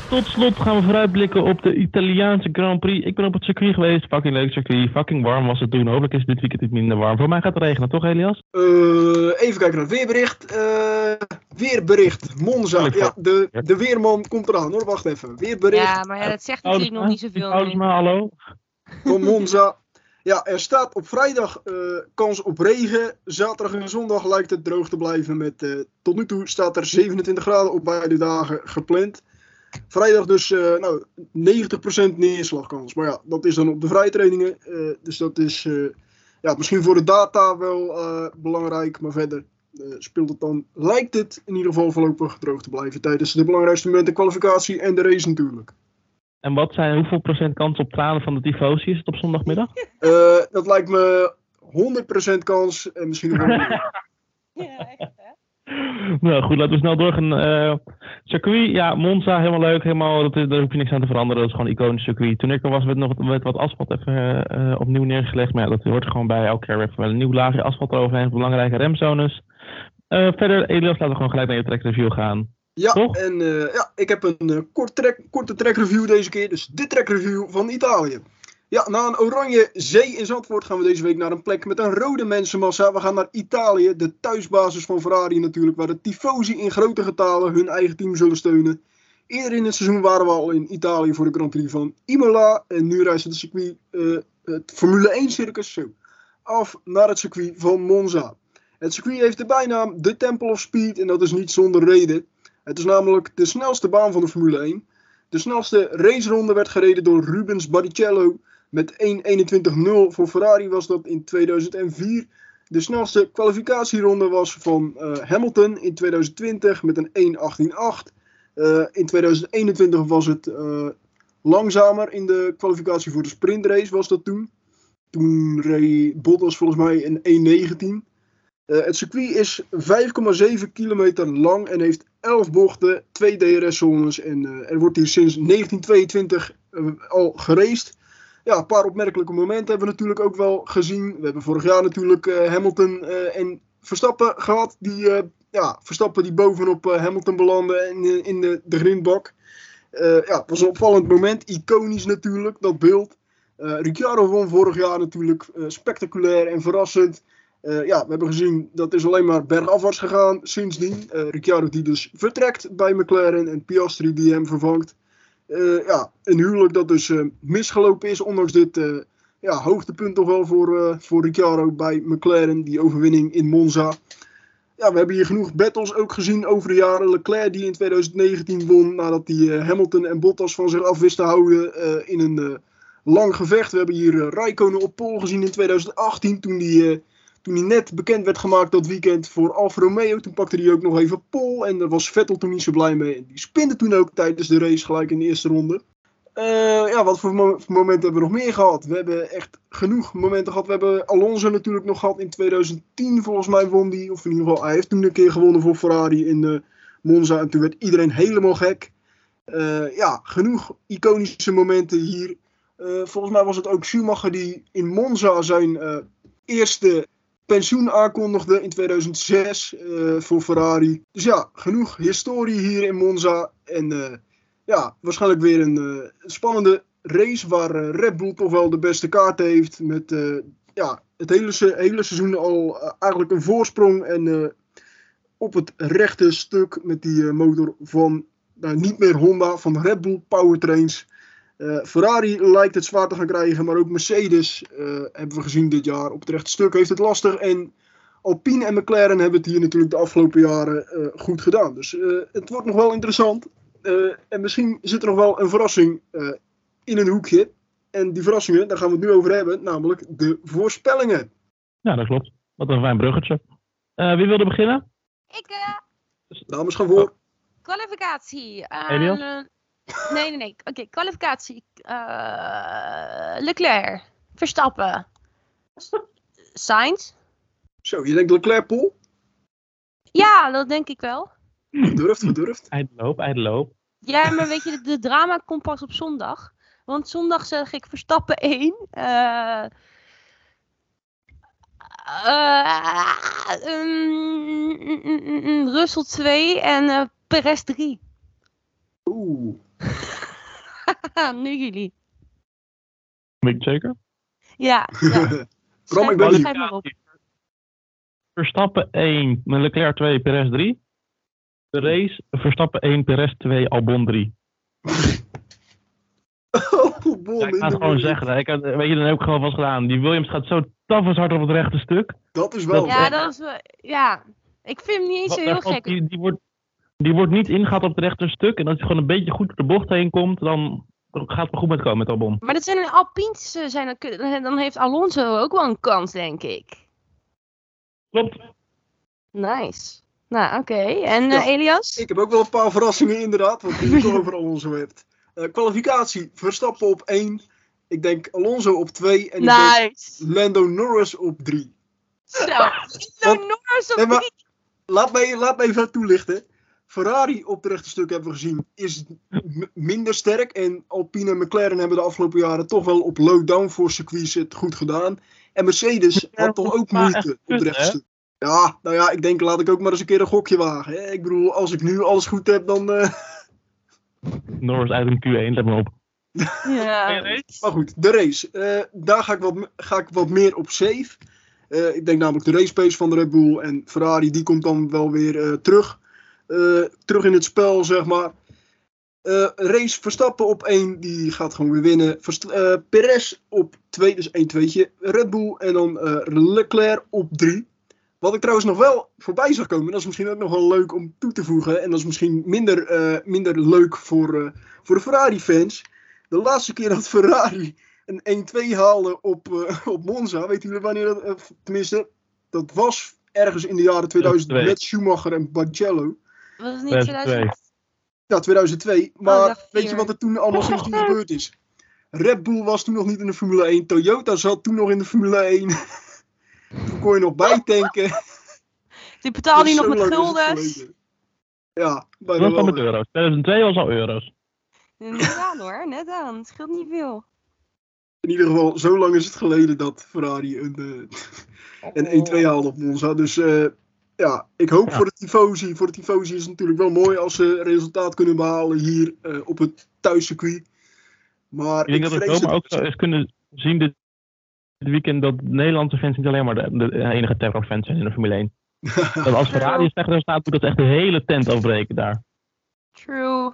Tot slot gaan we vooruitblikken op de Italiaanse Grand Prix. Ik ben op het circuit geweest. Fucking leuk circuit. Fucking warm was het toen. Hopelijk is het dit weekend iets minder warm. Voor mij gaat het regenen, toch Elias? Eh, even kijken naar het weerbericht. Eh, weerbericht, Monza. Ja, de, de weerman komt eraan hoor. Wacht even. Weerbericht Ja, maar ja, dat zegt natuurlijk nog niet zoveel. Maar, hallo. Van Monza. Ja, er staat op vrijdag eh, kans op regen. Zaterdag en zondag lijkt het droog te blijven. Met, eh, tot nu toe staat er 27 graden op beide dagen gepland. Vrijdag dus eh, nou, 90% neerslagkans. Maar ja, dat is dan op de vrije trainingen. eh, dus dat is ja, misschien voor de data wel belangrijk. Maar verder speelt het dan, lijkt het in ieder geval voorlopig droog te blijven. Tijdens de belangrijkste momenten kwalificatie en de race natuurlijk. En wat zijn, hoeveel procent kans op tranen van de tifosi is het op zondagmiddag? Eh, dat lijkt me 100% kans. En misschien nog wel meer. Ja, echt, hè? Nou goed, laten we snel doorgaan. Eh circuit, ja, Monza, helemaal leuk. Helemaal, dat is, daar hoef je niks aan te veranderen. Dat is gewoon een iconisch circuit. Toen ik er was, werd nog werd wat asfalt even eh, opnieuw neergelegd. Maar ja, dat hoort er gewoon bij. Elke keer wel een nieuw laagje asfalt eroverheen. Belangrijke remzones. Eh, verder, Elias, laten we gewoon gelijk naar je track review gaan. Ja, Toch? en eh, ja, ik heb een eh, kort track, korte track review deze keer. Dus de track review van Italië. Ja, na een oranje zee in Zandvoort gaan we deze week naar een plek met een rode mensenmassa. We gaan naar Italië, de thuisbasis van Ferrari natuurlijk, waar de tifosi in grote getalen hun eigen team zullen steunen. Eerder in het seizoen waren we al in Italië voor de Grand Prix van Imola. En nu reist het circuit, eh, het Formule 1 circus, zo, af naar het circuit van Monza. Het circuit heeft de bijnaam The Temple of Speed en dat is niet zonder reden. Het is namelijk de snelste baan van de Formule 1. De snelste raceronde werd gereden door Rubens Barrichello. Met 1.21.0 voor Ferrari was dat in 2004. De snelste kwalificatieronde was van eh, Hamilton in 2020 met een 1.18.8. Eh, in 2021 was het eh, langzamer in de kwalificatie voor de sprintrace was dat toen. Toen reed Bottas volgens mij een 1.19. Eh, het circuit is 5,7 kilometer lang en heeft 11 bochten, 2 DRS-zones en eh, er wordt hier sinds 1922 eh, al geraced. Ja, een paar opmerkelijke momenten hebben we natuurlijk ook wel gezien. We hebben vorig jaar natuurlijk eh, Hamilton en Verstappen gehad. Die, ja, Verstappen die bovenop Hamilton belanden in, in de, de grindbak. Ja, het was een opvallend moment. Iconisch natuurlijk, dat beeld. Ricciardo won vorig jaar natuurlijk spectaculair en verrassend. Eh, ja, we hebben gezien dat is alleen maar bergafwaarts gegaan sindsdien. Eh Ricciardo die dus vertrekt bij McLaren en Piastri die hem vervangt. Eh, ja, een huwelijk dat dus misgelopen is, ondanks dit ja, hoogtepunt toch wel voor, voor Ricciardo bij McLaren, die overwinning in Monza. Ja, we hebben hier genoeg battles ook gezien over de jaren. Leclerc die in 2019 won nadat hij Hamilton en Bottas van zich af wist te houden in een lang gevecht. We hebben hier Raikkonen op pol gezien in 2018 toen eh, toen hij net bekend werd gemaakt dat weekend voor Alfa Romeo. Toen pakte hij ook nog even pol en daar was Vettel toen niet zo blij mee. En die spinde toen ook tijdens de race gelijk in de eerste ronde. Eh, ja, wat voor mo- momenten hebben we nog meer gehad? We hebben echt genoeg momenten gehad. We hebben Alonso natuurlijk nog gehad in 2010, volgens mij won die. Of in ieder geval, hij heeft toen een keer gewonnen voor Ferrari in eh, Monza. En toen werd iedereen helemaal gek. Eh, ja, genoeg iconische momenten hier. Volgens mij was het ook Schumacher die in Monza zijn eerste pensioen aankondigde in 2006 eh, voor Ferrari. Dus ja, genoeg historie hier in Monza. En eh, ja, waarschijnlijk weer een eh, spannende race waar Red Bull toch wel de beste kaart heeft. Met ja, het hele, hele seizoen al eigenlijk een voorsprong. En op het rechte stuk met die motor van nou, niet meer Honda, van Red Bull Powertrains. Eh, Ferrari lijkt het zwaar te gaan krijgen, maar ook Mercedes eh, hebben we gezien dit jaar. Op het rechte stuk heeft het lastig. En Alpine en McLaren hebben het hier natuurlijk de afgelopen jaren eh, goed gedaan. Dus eh, het wordt nog wel interessant. Eh, en misschien zit er nog wel een verrassing eh, in een hoekje. En die verrassingen, daar gaan we het nu over hebben, namelijk de voorspellingen. Ja, dat klopt. Wat een fijn bruggetje. Eh, wie wilde beginnen? Ik, eh, Dames gaan voor. kwalificatie. Eh, Elias? Nee, nee, nee. Oké, kwalificatie. Eh, Leclerc. Verstappen. Sainz. Zo, je denkt Leclerc Pol? Ja, dat denk ik wel. Gedurfd, gedurfd. Eindloop, eindloop. Ja, maar weet je, de, de drama komt pas op zondag. Want zondag zeg ik Verstappen 1. eh eh, mm, mm, mm, mm, Russell 2 en eh Perez 3. Oeh. nu jullie. Ben ik zeker? Ja. ja. Bram, ik ben maar op. Verstappen 1, Leclerc 2, Perez 3. De race, Verstappen 1, Perez 2, Albon 3. Oh, Ja, ik ga het gewoon zeggen. Ik had, weet je, dan heb ik gewoon vast gedaan. Die Williams gaat zo tafels hard op het rechte stuk. Dat is wel. Ja, dat is wel. Ja. Ik vind hem niet eens zo Wat- heel gek. Die, die, wordt, die wordt niet ingehaald op het rechte stuk. En als hij gewoon een beetje goed door de bocht heen komt, dan gaat het goed met komen met Albon. Maar dat zijn een Alpines, eh, zijn dan, dan heeft Alonso ook wel een kans, denk ik. Klopt. Nice. Nou, oké. En eh. Elias? Ik heb ook wel een paar verrassingen inderdaad, wat je het toch over Alonso hebt. Eh, kwalificatie, Verstappen op 1. Ik denk Alonso op 2. En ik denk Nice. Lando Norris op 3. Zo. Want- Lando Norris op Nee, maar- drie. Laat me, laat me even toelichten. Ferrari op het rechte stuk hebben we gezien is minder sterk. En Alpine en McLaren hebben de afgelopen jaren toch wel op low voor circuits het goed gedaan. En Mercedes had toch ook moeite op het rechte stuk. Ja, nou ja, ik denk laat ik ook maar eens een keer een gokje wagen. Hè? Ik bedoel, als ik nu alles goed heb, dan... eh, Norris uit een Q1, let maar op. Ja. Maar goed, de race. Eh, daar ga ik, wat, ga ik wat meer op safe. Eh, ik denk namelijk de race pace van de Red Bull en Ferrari, die komt dan wel weer eh, terug. Eh, terug in het spel, zeg maar. Eh, race Verstappen op 1, die gaat gewoon weer winnen. Verst eh, Perez op 2, dus 1 tweetje. Red Bull en dan Leclerc op 3. Wat ik trouwens nog wel voorbij zag komen, dat is misschien ook nog wel leuk om toe te voegen. En dat is misschien minder, minder leuk voor, voor de Ferrari-fans. De laatste keer dat Ferrari een 1-2 haalde op, op Monza, weten jullie wanneer dat, tenminste, dat was ergens in de jaren 2000 2002. met Schumacher en Barrichello. Was het niet 2002. 2000? Ja, 2002. Maar weet je wat er toen allemaal sindsdien gebeurd is? Red Bull was toen nog niet in de Formule 1. Toyota zat toen nog in de Formule 1. toen kon je nog bijtanken. Die betaalde Dus nog met guldens. Ja, dan wel. met euro's. 2002 was al euro's. Net aan hoor, net aan. Het scheelt niet veel. In ieder geval, zo lang is het geleden dat Ferrari een, eh, een 1-2 haalde op Monza. Dus eh, ja, ik hoop Ja. voor de Tifosi. Voor de Tifosi is het natuurlijk wel mooi als ze resultaat kunnen behalen hier eh, op het thuiscircuit. Maar Ik denk dat we vrees zomaar ook het- zo eens kunnen zien dit, weekend dat Nederlandse fans niet alleen maar de, de enige terrorfans zijn in de Formule 1. Dat als Ferrari een slecht resultaat doet, dat ze echt de hele tent afbreken daar. True.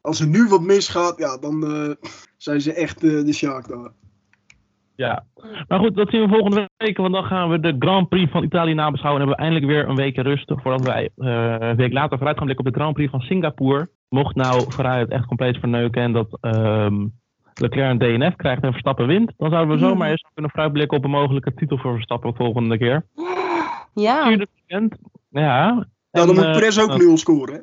Als er nu wat misgaat, ja, dan eh, zijn ze echt eh, de Sjaak daar. Ja. Maar goed, dat zien we volgende week, want dan gaan we de Grand Prix van Italië nabeschouwen. En hebben we eindelijk weer een week rust voordat wij eh, een week later vooruit gaan blikken op de Grand Prix van Singapore. Mocht nou Ferrari het echt compleet verneuken en dat ehm, Leclerc een DNF krijgt en Verstappen wint, dan zouden we Hmm. zomaar eens kunnen vooruitblikken op een mogelijke titel voor Verstappen de volgende keer. Ja. Ja. Nou, dan En, moet eh, Perez ook dan- nul scoren. Hè?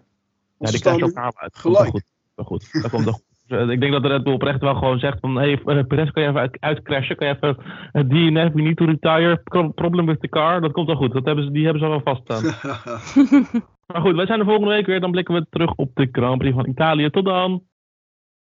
Ja, die krijgt nu- elkaar uit. gelijk. Goed. Dat komt wel goed. Dat komt wel goed. Eh, Ik denk dat de Red Bull oprecht wel gewoon zegt van... Hé, hey, Perez, kan je even uit- uitcrashen? Kan je even... Het DNF, we need to retire. Pro- Problem with the car. Dat komt wel goed. Dat hebben ze, die hebben ze al wel vaststaan. Maar goed, wij zijn er volgende week weer. Dan blikken we terug op de Grand Prix van Italië. Tot dan!